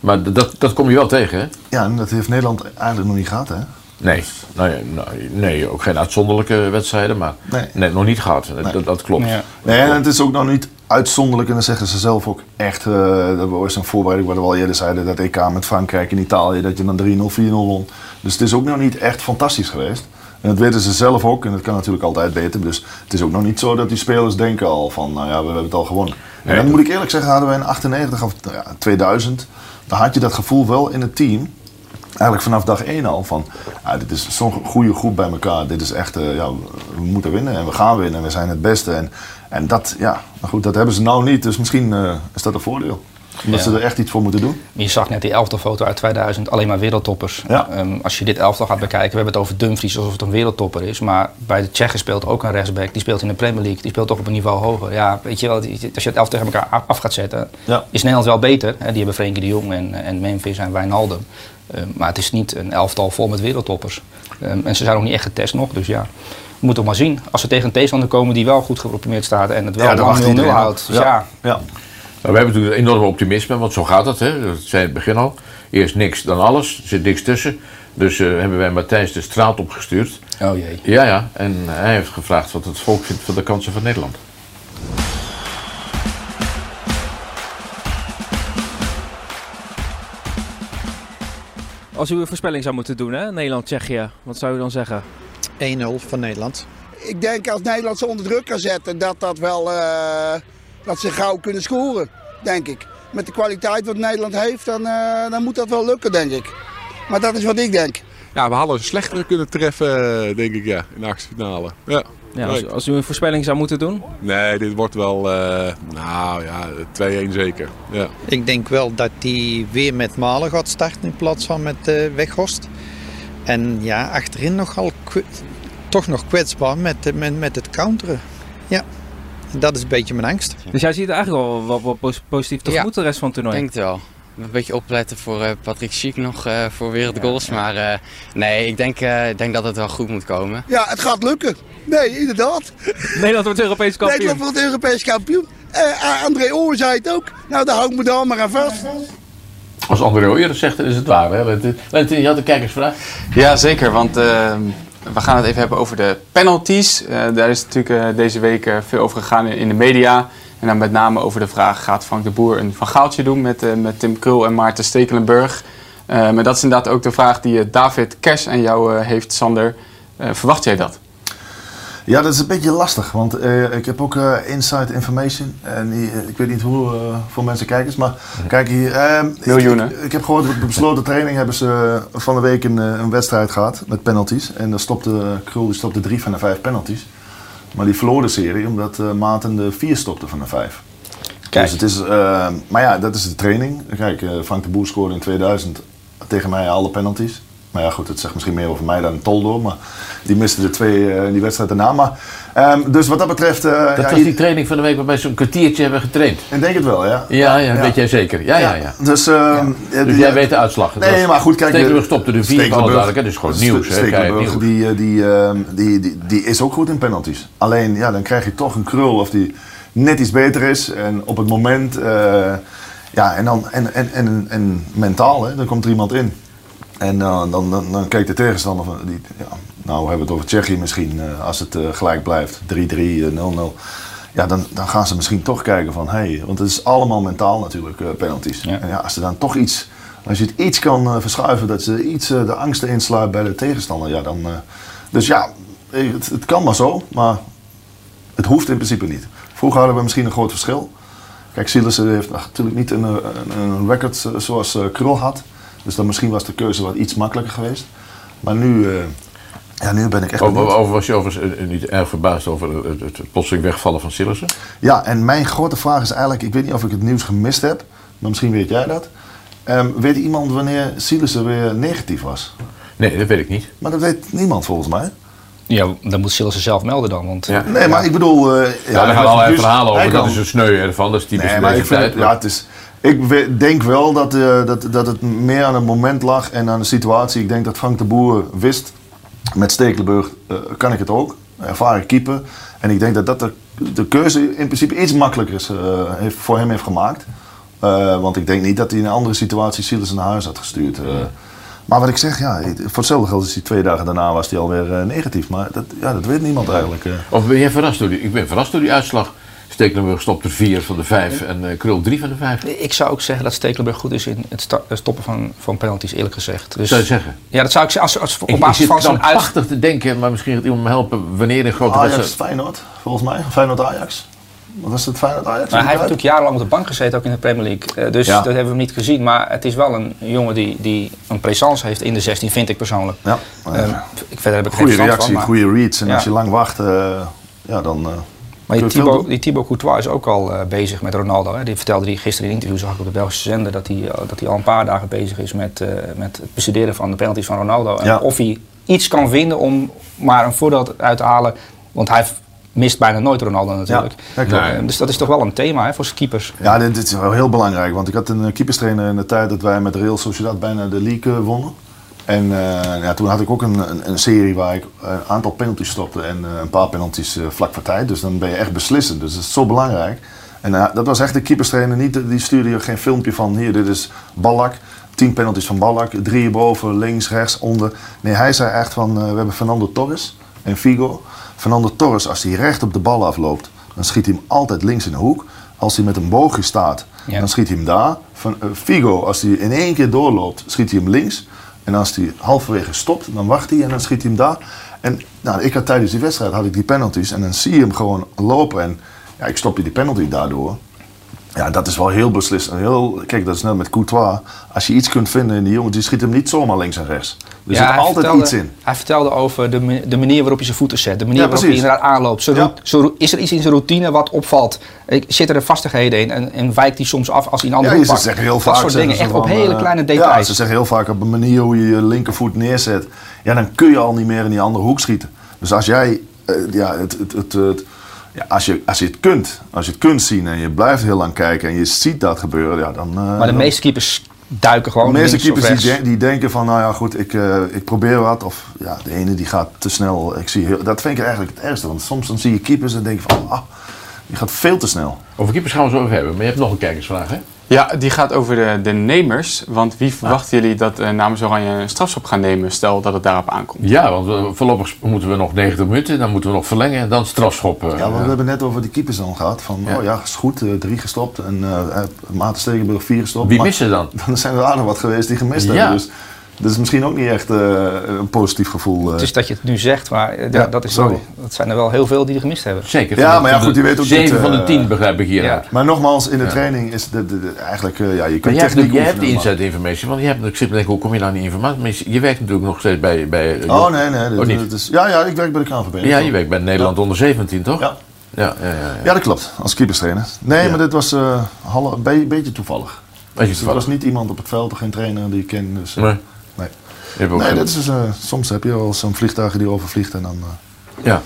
Maar dat, dat kom je wel tegen, hè? Ja, en dat heeft Nederland eigenlijk nog niet gehad, hè? Nee, nou ja, nou, nee ook geen uitzonderlijke wedstrijden, maar nee. Nee, nog niet gehad. Nee. Dat, dat, klopt. Ja. Nee, en het is ook nog niet uitzonderlijk, en dat zeggen ze zelf ook echt. Uh, dat was een voorbereiding waar we al eerder zeiden: dat EK met Frankrijk en Italië, dat je dan 3-0, 4-0 won. Dus het is ook nog niet echt fantastisch geweest. En dat weten ze zelf ook, en dat kan natuurlijk altijd beter. Dus het is ook nog niet zo dat die spelers denken al van: nou ja, we hebben het al gewonnen. En dan moet ik eerlijk zeggen, hadden we in 98 of ja, 2000 dan had je dat gevoel wel in het team. Eigenlijk vanaf dag 1 al van, ja, dit is zo'n goede groep bij elkaar. Dit is echt, uh, ja, we moeten winnen en we gaan winnen en we zijn het beste. En, en dat, ja, maar goed, dat hebben ze nou niet. Dus misschien uh, is dat een voordeel. Omdat ze er echt iets voor moeten doen. Je zag net die elftal foto uit 2000, alleen maar wereldtoppers. Um, als je dit elftal gaat bekijken, we hebben het over Dumfries alsof het een wereldtopper is. Maar bij de Tsjechen speelt ook een rechtsback. Die speelt in de Premier League. Die speelt toch op een niveau hoger. Ja, weet je wel, als je het elftal tegen elkaar af gaat zetten, is Nederland wel beter. Hè? Die hebben Frenkie de Jong en, en Memphis en Wijnaldum. Um, maar het is niet een elftal vol met wereldtoppers. Um, en ze zijn nog niet echt getest nog, dus ja. We moeten maar zien. Als ze tegen een tegenstander komen die wel goed geprogrammeerd staat en het wel ja, 0-0 houdt. Dus ja. ja. ja. Nou, we hebben natuurlijk een enorm optimisme, want zo gaat het. Hè? Dat zei het begin al. Eerst niks, dan alles. Er zit niks tussen. Dus uh, hebben wij Matthijs de straat opgestuurd. Oh jee. Ja, ja. En hij heeft gevraagd wat het volk vindt van de kansen van Nederland. Als u een voorspelling zou moeten doen, hè? Nederland-Tsjechië, wat zou u dan zeggen? 1-0 van Nederland. Ik denk als Nederland ze onder druk kan zetten, dat dat wel... Uh dat ze gauw kunnen scoren, denk ik. Met de kwaliteit wat Nederland heeft, dan, uh, dan moet dat wel lukken, denk ik. Maar dat is wat ik denk. Ja, we hadden een slechtere kunnen treffen, denk ik, ja, in de achtste finale. Ja. Ja, als, als, u een voorspelling zou moeten doen? Nee, dit wordt wel, uh, nou ja, 2-1 zeker. Ja. Ik denk wel dat hij weer met Malen gaat starten in plaats van met uh, Weghorst. En ja, achterin nogal toch nog kwetsbaar met, met, met het counteren. Ja. Dat is een beetje mijn angst. Dus jij ziet eigenlijk wel wat, wat positief tegemoet ja, de rest van het toernooi? Ik denk het wel. Een beetje opletten voor uh, Patrick Schiek nog uh, voor wereldgoals. Ja, ja. Maar uh, nee, ik denk, ik denk dat het wel goed moet komen. Ja, het gaat lukken. Nee, inderdaad. Nederland wordt Europees kampioen. Nederland wordt Europees kampioen. André Oor zei het ook. Nou, daar hou ik me dan maar aan vast. Als André Oor zegt, dan is het waar. Hè? Lentin, je had een kijkersvraag. Ja, zeker. Want ehm, we gaan het even hebben over de penalties. Uh, daar is natuurlijk uh, deze week uh, veel over gegaan in, in, de media. En dan met name over de vraag: gaat Frank de Boer een van Gaaltje doen met, met Tim Krul en Maarten Stekelenburg? maar dat is inderdaad ook de vraag die David Kers aan jou heeft, Sander. verwacht jij dat? Ja, dat is een beetje lastig, want eh, ik heb ook eh, inside information. En die, eh, ik weet niet hoe veel mensen kijken, maar kijk hier. ehm, ik- Miljoenen. Ik, ik heb gehoord, op de besloten training hebben ze van de week een, een wedstrijd gehad met penalties. En daar stopte uh, Krul die stopte drie van de vijf penalties. Maar die verloor de serie omdat Maarten de vier stopte van de vijf. Dus het is, eh, maar ja, dat is de training. Kijk, Frank de Boer scoorde in 2000 tegen mij alle penalties. Maar ja, goed, het zegt misschien meer over mij dan Toldo. Maar die miste de twee eh, in die wedstrijd daarna. Maar, ehm, dus wat dat betreft... eh, Dat ja, was die training van de week waarbij ze een kwartiertje hebben getraind. Ik denk het wel, ja. Ja, ja, weet jij zeker. Ja, ja, ja. Dus, ehm, ja, Dus die- jij weet de uitslag. Nee, was- maar goed, kijk... Stekelenburg stopte de vier, duidelijkheid. Dat is gewoon nieuws, hè, keihard die, eh, die, ehm, die, die, die is ook goed in penalties. Alleen, ja, dan krijg je toch een krul of die net iets beter is. En op het moment... ja, en dan... En, en, en, en mentaal, hè, dan komt er iemand in. En eh, dan, dan, dan kijkt de tegenstander van... Die, ja, nou, we hebben het over Tsjechië misschien. eh, als het eh, gelijk blijft. 3-3, eh, 0-0. Ja, dan, dan gaan ze misschien toch kijken van... Hey, want het is allemaal mentaal natuurlijk, penalties. En ja, als er dan toch iets... Als je het iets kan verschuiven, dat ze iets de angsten insluit bij de tegenstander, ja, dan. dus ja, het, het kan maar zo, maar het hoeft in principe niet. Vroeger hadden we misschien een groot verschil. Kijk, Silas heeft natuurlijk niet een, een, een record zoals Krul had. Dus dan misschien was de keuze wat iets makkelijker geweest. Maar nu, eh, ja, nu ben ik echt. Over, over was je overigens eh, niet erg verbaasd over het, het, het plotseling wegvallen van Sillissen? Ja, en mijn grote vraag is eigenlijk, ik weet niet of ik het nieuws gemist heb, maar misschien weet jij dat. Ehm, weet iemand wanneer Silas weer negatief was? Nee, dat weet ik niet. Maar dat weet niemand volgens mij. Ja, dan moet Sillissen zelf melden dan. Want, Nee, maar ik bedoel... eh, Ja, daar gaan allerlei dus verhalen over. Dat is een sneu ervan. Dat is typisch Nee, maar ik, vind tijd. het, ja, het is, ik denk wel dat, eh, dat, dat het meer aan het moment lag en aan de situatie. Ik denk dat Frank de Boer wist, met Stekelenburg eh, kan ik het ook. Ervaren keeper. En ik denk dat dat de, de keuze in principe iets makkelijker is, eh, heeft, voor hem heeft gemaakt. Want ik denk niet dat hij in een andere situatie Silas naar huis had gestuurd. Maar wat ik zeg, ja, voor hetzelfde geld is hij twee dagen daarna was hij alweer negatief. Maar dat, ja, dat weet niemand eigenlijk. Of ben jij verrast door die? Ik ben verrast door die uitslag. Stekelenburg stopt er vier van de vijf en eh, Krul drie van de vijf. Ik zou ook zeggen dat Stekelenburg goed is in het stoppen van, van penalties, eerlijk gezegd. Dus, Zou je zeggen? Ja, dat zou ik zeggen. Als, als, op Ik, ik basis zit van zijn uit... krampachtig te denken, maar misschien gaat iemand me helpen wanneer een grote Ajax wedstrijd... Feyenoord, volgens mij. Feyenoord Ajax. Wat was het Feyenoord Ajax? Maar hij heeft natuurlijk jarenlang op de bank gezeten, ook in de Premier League. Eh, dus Ja. dat hebben we hem niet gezien. Maar het is wel een jongen die, die een présence heeft in de 16, vind ik persoonlijk. Ja. Ehm, ik, verder heb ik geen Goede reactie, van. maar- goede reads. En Ja. als je lang wacht, eh, ja, dan. Maar Thibaut, die Thibaut Courtois is ook al eh, bezig met Ronaldo. Hè. Die vertelde die gisteren in een interview, zag ik op de Belgische zender, dat hij, eh, dat hij al een paar dagen bezig is met, eh, met het bestuderen van de penalties van Ronaldo. En Ja. of hij iets kan vinden om maar een voordeel uit te halen. Want hij mist bijna nooit Ronaldo natuurlijk. Ja, dat dus dat is toch wel een thema hè, voor zijn keepers. Ja, dit, is wel heel belangrijk. Want ik had een keeperstrainer in de tijd dat wij met Real Sociedad bijna de league wonnen. En eh, ja, toen had ik ook een, een, een serie waar ik een aantal penalties stopte en eh, een paar penalties eh, vlak voor tijd. Dus dan ben je echt beslissend. Dus dat is zo belangrijk. En dat was echt de keeperstrainer. Niet, die stuurde je geen filmpje van hier, dit is Ballack. Tien penalties van Ballack, drie boven, links, rechts, onder. Nee, hij zei echt van, we hebben Fernando Torres en Figo. Fernando Torres, als hij recht op de bal afloopt, dan schiet hij hem altijd links in de hoek. Als hij met een boogje staat, Ja. dan schiet hij hem daar. Van, Figo, als hij in één keer doorloopt, schiet hij hem links. En als hij halverwege stopt, dan wacht hij en dan schiet hij hem daar. En nou, ik had tijdens die wedstrijd had ik die penalties en dan zie je hem gewoon lopen. En ja, ik stopte die penalty daardoor. Ja, dat is wel heel beslissend. Heel, kijk, dat is net met Courtois. Als je iets kunt vinden in die jongen, die schiet hem niet zomaar links en rechts. Er zit altijd vertelde- iets in. Hij vertelde over de, de manier waarop je zijn voeten zet. De manier Ja, waarop hij inderdaad aanloopt. Zijn rout- is er iets in zijn routine wat opvalt? Zitten er vastigheden in? En, en wijkt hij soms af als hij een andere Ja, ze zeggen heel dat vaak. soort dingen. Echt op hele eh, kleine Ja, details. ze zeggen heel vaak op de manier hoe je je linkervoet neerzet. Ja, dan kun je al niet meer in die andere hoek schieten. Dus als jij, eh, ja, het, het, het, het- ja, als, je, als je het kunt, als je het kunt zien en je blijft heel lang kijken en je ziet dat gebeuren, ja, dan. eh, maar de dan- meeste keepers duiken gewoon de meeste keepers die, die denken van, nou ja, goed, ik, eh, ik probeer wat. Of ja, de ene die gaat te snel. Ik zie heel, dat vind ik eigenlijk het ergste. Want soms dan zie je keepers en denk je van, ah, die gaat veel te snel. Over keepers gaan we zo over hebben, maar je hebt nog een kijkersvraag, hè? Ja, die gaat over de, de nemers. Want wie verwachten jullie dat uh, namens Oranje een strafschop gaan nemen? Stel dat het daarop aankomt. Ja, want we- voorlopig moeten we nog 90 minuten, dan moeten we nog verlengen en dan strafschop. eh, Ja, want we hebben net over die keepers al gehad. Van, oh ja, is goed, eh, drie gestopt en eh Maarten Stegenburg vier gestopt. Wie Maar missen dan? Dan zijn er aardig wat geweest die gemist Ja. hebben. Dus Dat is misschien ook niet echt eh, een positief gevoel. eh. Het is dat je het nu zegt, maar eh, Ja, ja, dat, is sorry. wel, dat zijn er wel heel veel die er gemist hebben. Zeker. Ja, maar ja, goed, je weet ook niet... Zeven van de eh, tien begrijp ik hieruit. Maar nogmaals, in de Ja. training is de, de, de- eigenlijk... ja, je Maar kunt hebt, techniek jij hebt maar- inside information, want je hebt, ik zit te denken, hoe kom je nou aan die informatie? Maar je- werkt natuurlijk nog steeds bij... bij Oh, nee, nee. Oh, Dat, niet? is, ja, ja, ik werk bij de KNVB. Ja, je werkt bij Nederland onder 17, toch? Ja. Ja, ja, ja. ja. Ja, dat klopt. Als keeperstrainer. Nee, Ja. maar dit was eh, half- een be- beetje toevallig. Dus er was niet iemand op het veld, geen trainer die ik ken. Dus, Nee. Nee. Dat is, dus, eh, soms heb je wel zo'n vliegtuig die overvliegt en dan... eh, Ja.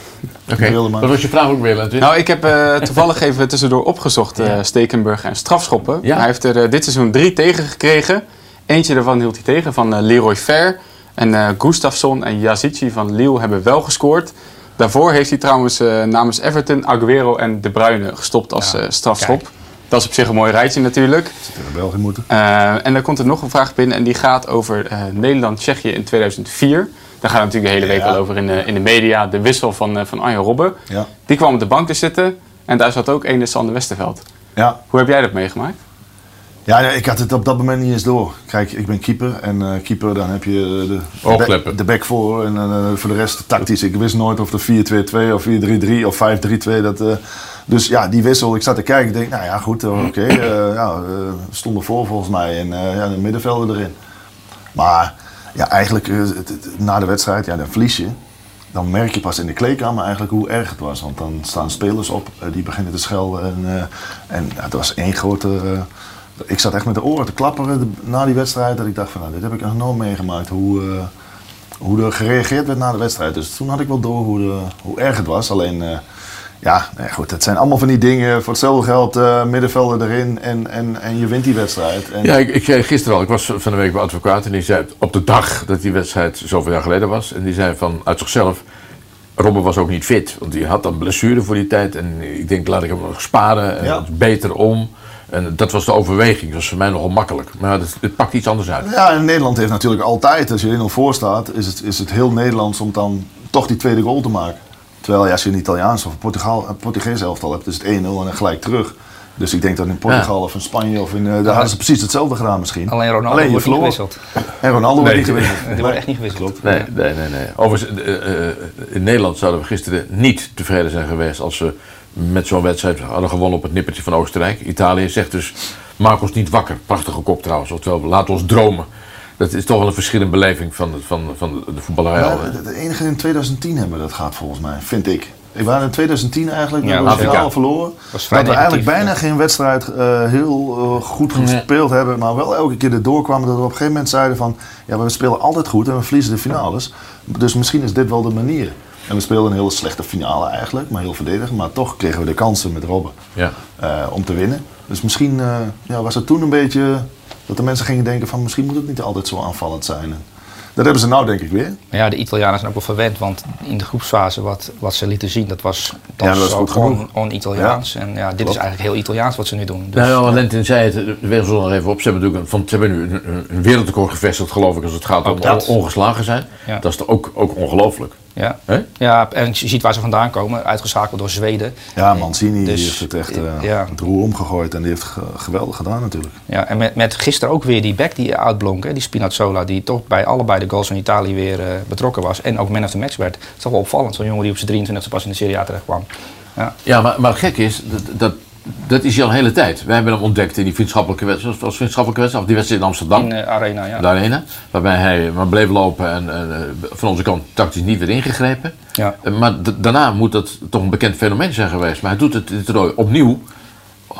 Oké. Wat was je vraag ook weer, Lentin? Nou, ik heb eh, toevallig even tussendoor opgezocht, eh Stekenburg en strafschoppen. Ja. Hij heeft er eh, dit seizoen drie tegen gekregen. Eentje daarvan hield hij tegen van eh, Leroy Fer. En eh Gustafsson en Yazici van Lille hebben wel gescoord. Daarvoor heeft hij trouwens eh, namens Everton, Aguero en De Bruyne gestopt als eh, strafschop. Dat is op zich een mooi rijtje natuurlijk. tegen België moeten. Eh, en dan komt er nog een vraag binnen en die gaat over eh, Nederland-Tsjechië in 2004. Daar gaat het natuurlijk de hele week Ja. al over in de, in de media. De wissel van, eh, van Arjen Robben. Ja. Die kwam op de bank te zitten en daar zat ook een Sander Westerveld. Ja. Hoe heb jij dat meegemaakt? Ja, ik had het op dat moment niet eens door. Kijk, ik ben keeper en eh, keeper, dan heb je eh, de, de, Oogkleppen. back, de back voor en eh, voor de rest tactisch. Ik wist nooit of het 4-2-2 of 4-3-3 of 5-3-2. Dat, eh, dus ja, die wissel, ik zat te kijken, ik denk, nou ja, goed, oké. eh, ja, stonden voor volgens mij en ja, de middenvelden erin. Maar ja, eigenlijk na de wedstrijd, ja, dan verlies je. Dan merk je pas in de kleedkamer eigenlijk hoe erg het was. Want dan staan spelers op, die beginnen te schelden. En, en het was één grote... ik zat echt met de oren te klapperen de- na die wedstrijd. Dat ik dacht van, nou, dit heb ik nog nooit meegemaakt. Hoe, eh, hoe er gereageerd werd na de wedstrijd. Dus toen had ik wel door hoe, de- hoe erg het was. Alleen, eh, ja, nee, goed, het zijn allemaal van die dingen. Voor hetzelfde geld eh, middenvelden erin en, en, en je wint die wedstrijd. En, Ja, ik, ik zei gisteren al, ik was van de week bij advocaat en die zei op de dag dat die wedstrijd zoveel jaar geleden was. En die zei van uit zichzelf, Robben was ook niet fit, want die had dan blessure voor die tijd. En ik denk, laat ik hem nog sparen en Ja. beter om. En dat was de overweging, dat was voor mij nogal makkelijk. Maar het, het pakt iets anders uit. Ja, en Nederland heeft natuurlijk altijd, als je 1-0 voor staat, is het, is het heel Nederlands om dan toch die tweede goal te maken. Terwijl ja, als je een Italiaans of een Portugal, een Portugees elftal hebt, is het 1-0 en dan gelijk terug. Dus ik denk dat in Portugal of in Spanje of in, eh, daar hadden ze precies hetzelfde gedaan misschien. Alleen Ronaldo Alleen je wordt niet verloor. gewisseld. En Ronaldo wordt Nee. niet gewisseld. Die wordt echt niet gewisseld. Nee, nee, nee. nee. Overigens, eh, eh, in Nederland zouden we gisteren niet tevreden zijn geweest als ze met zo'n wedstrijd hadden gewonnen op het nippertje van Oostenrijk. Italië zegt dus, maak ons niet wakker. Prachtige kop trouwens. Oftewel, laat ons dromen. Dat is toch wel een verschillende beleving van, van, van de voetballerij. al? Maar de enige in 2010 hebben we dat gehad volgens mij, vind ik. Ik waren in 2010 eigenlijk, Ja, we we finale verloren. Dat we eigenlijk bijna geen wedstrijd eh, heel eh, goed gespeeld hebben, maar wel elke keer erdoor kwamen dat we op een gegeven moment zeiden van, ja, we spelen altijd goed en we verliezen de finales. Dus misschien is dit wel de manier. En we speelden een hele slechte finale eigenlijk, maar heel verdedigend. Maar toch kregen we de kansen met Robben Ja. eh, om te winnen. Dus misschien eh, ja, was het toen een beetje dat de mensen gingen denken van misschien moet het niet altijd zo aanvallend zijn. En dat hebben ze nou denk ik weer. Maar ja, de Italianen zijn ook wel verwend, want in de groepsfase wat, wat ze lieten zien, dat was, dat Ja, dat was gewoon on-Italiaans. En ja, dit Klopt. is eigenlijk heel Italiaans wat ze nu doen. Dus, Nou, ja, Valentin zei het, de wereld nog even op. Ze hebben natuurlijk een, van, ze hebben nu een, een- wereldrecord gevestigd, geloof ik, als het gaat om ongeslagen zijn. Ja. Dat is toch ook, ook ongelooflijk. Ja. Ja, en je ziet waar ze vandaan komen, uitgeschakeld door Zweden. Ja, Mancini Dus, die heeft het echt eh, ja. het roer omgegooid en die heeft ge- geweldig gedaan natuurlijk. Ja, en met, met gisteren ook weer die back die uitblonk, hè, die Spinazzola, die toch bij allebei de goals van Italië weer eh, betrokken was. En ook man of the match werd. Het is toch wel opvallend, zo'n jongen die op zijn 23e pas in de Serie A terecht kwam. Ja. Ja, maar, maar gek is, dat, dat, dat is hij al een hele tijd. Wij hebben hem ontdekt in die vriendschappelijke wedstrijd, als vriendschappelijke wedstrijd, of die wedstrijd in Amsterdam. In de arena, ja. de arena, waarbij hij maar bleef lopen en eh, van onze kant tactisch niet werd ingegrepen. Ja. Eh, maar daarna moet dat toch een bekend fenomeen zijn geweest. Maar hij doet het toernooi opnieuw,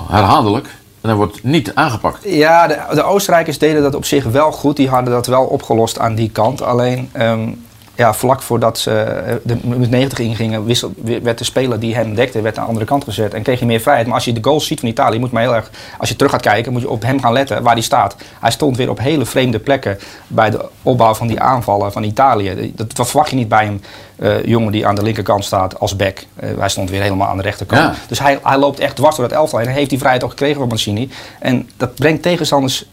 herhaaldelijk, en hij wordt niet aangepakt. Ja, de, de Oostenrijkers deden dat op zich wel goed. Die hadden dat wel opgelost aan die kant. Alleen ehm, ja, vlak voordat ze eh, de minuut 90 ingingen, wissel, werd de speler die hem dekte, werd aan de andere kant gezet en kreeg je meer vrijheid. Maar als je de goals ziet van Italië, moet je maar heel erg, als je terug gaat kijken, moet je op hem gaan letten waar hij staat. Hij stond weer op hele vreemde plekken bij de opbouw van die aanvallen van Italië. Dat, dat verwacht je niet bij een eh, jongen die aan de linkerkant staat als back. Eh, hij stond weer helemaal aan de rechterkant. Ja. Dus hij, hij loopt echt dwars door het elftal. En hij heeft die vrijheid ook gekregen van Mancini. En dat brengt tegenstanders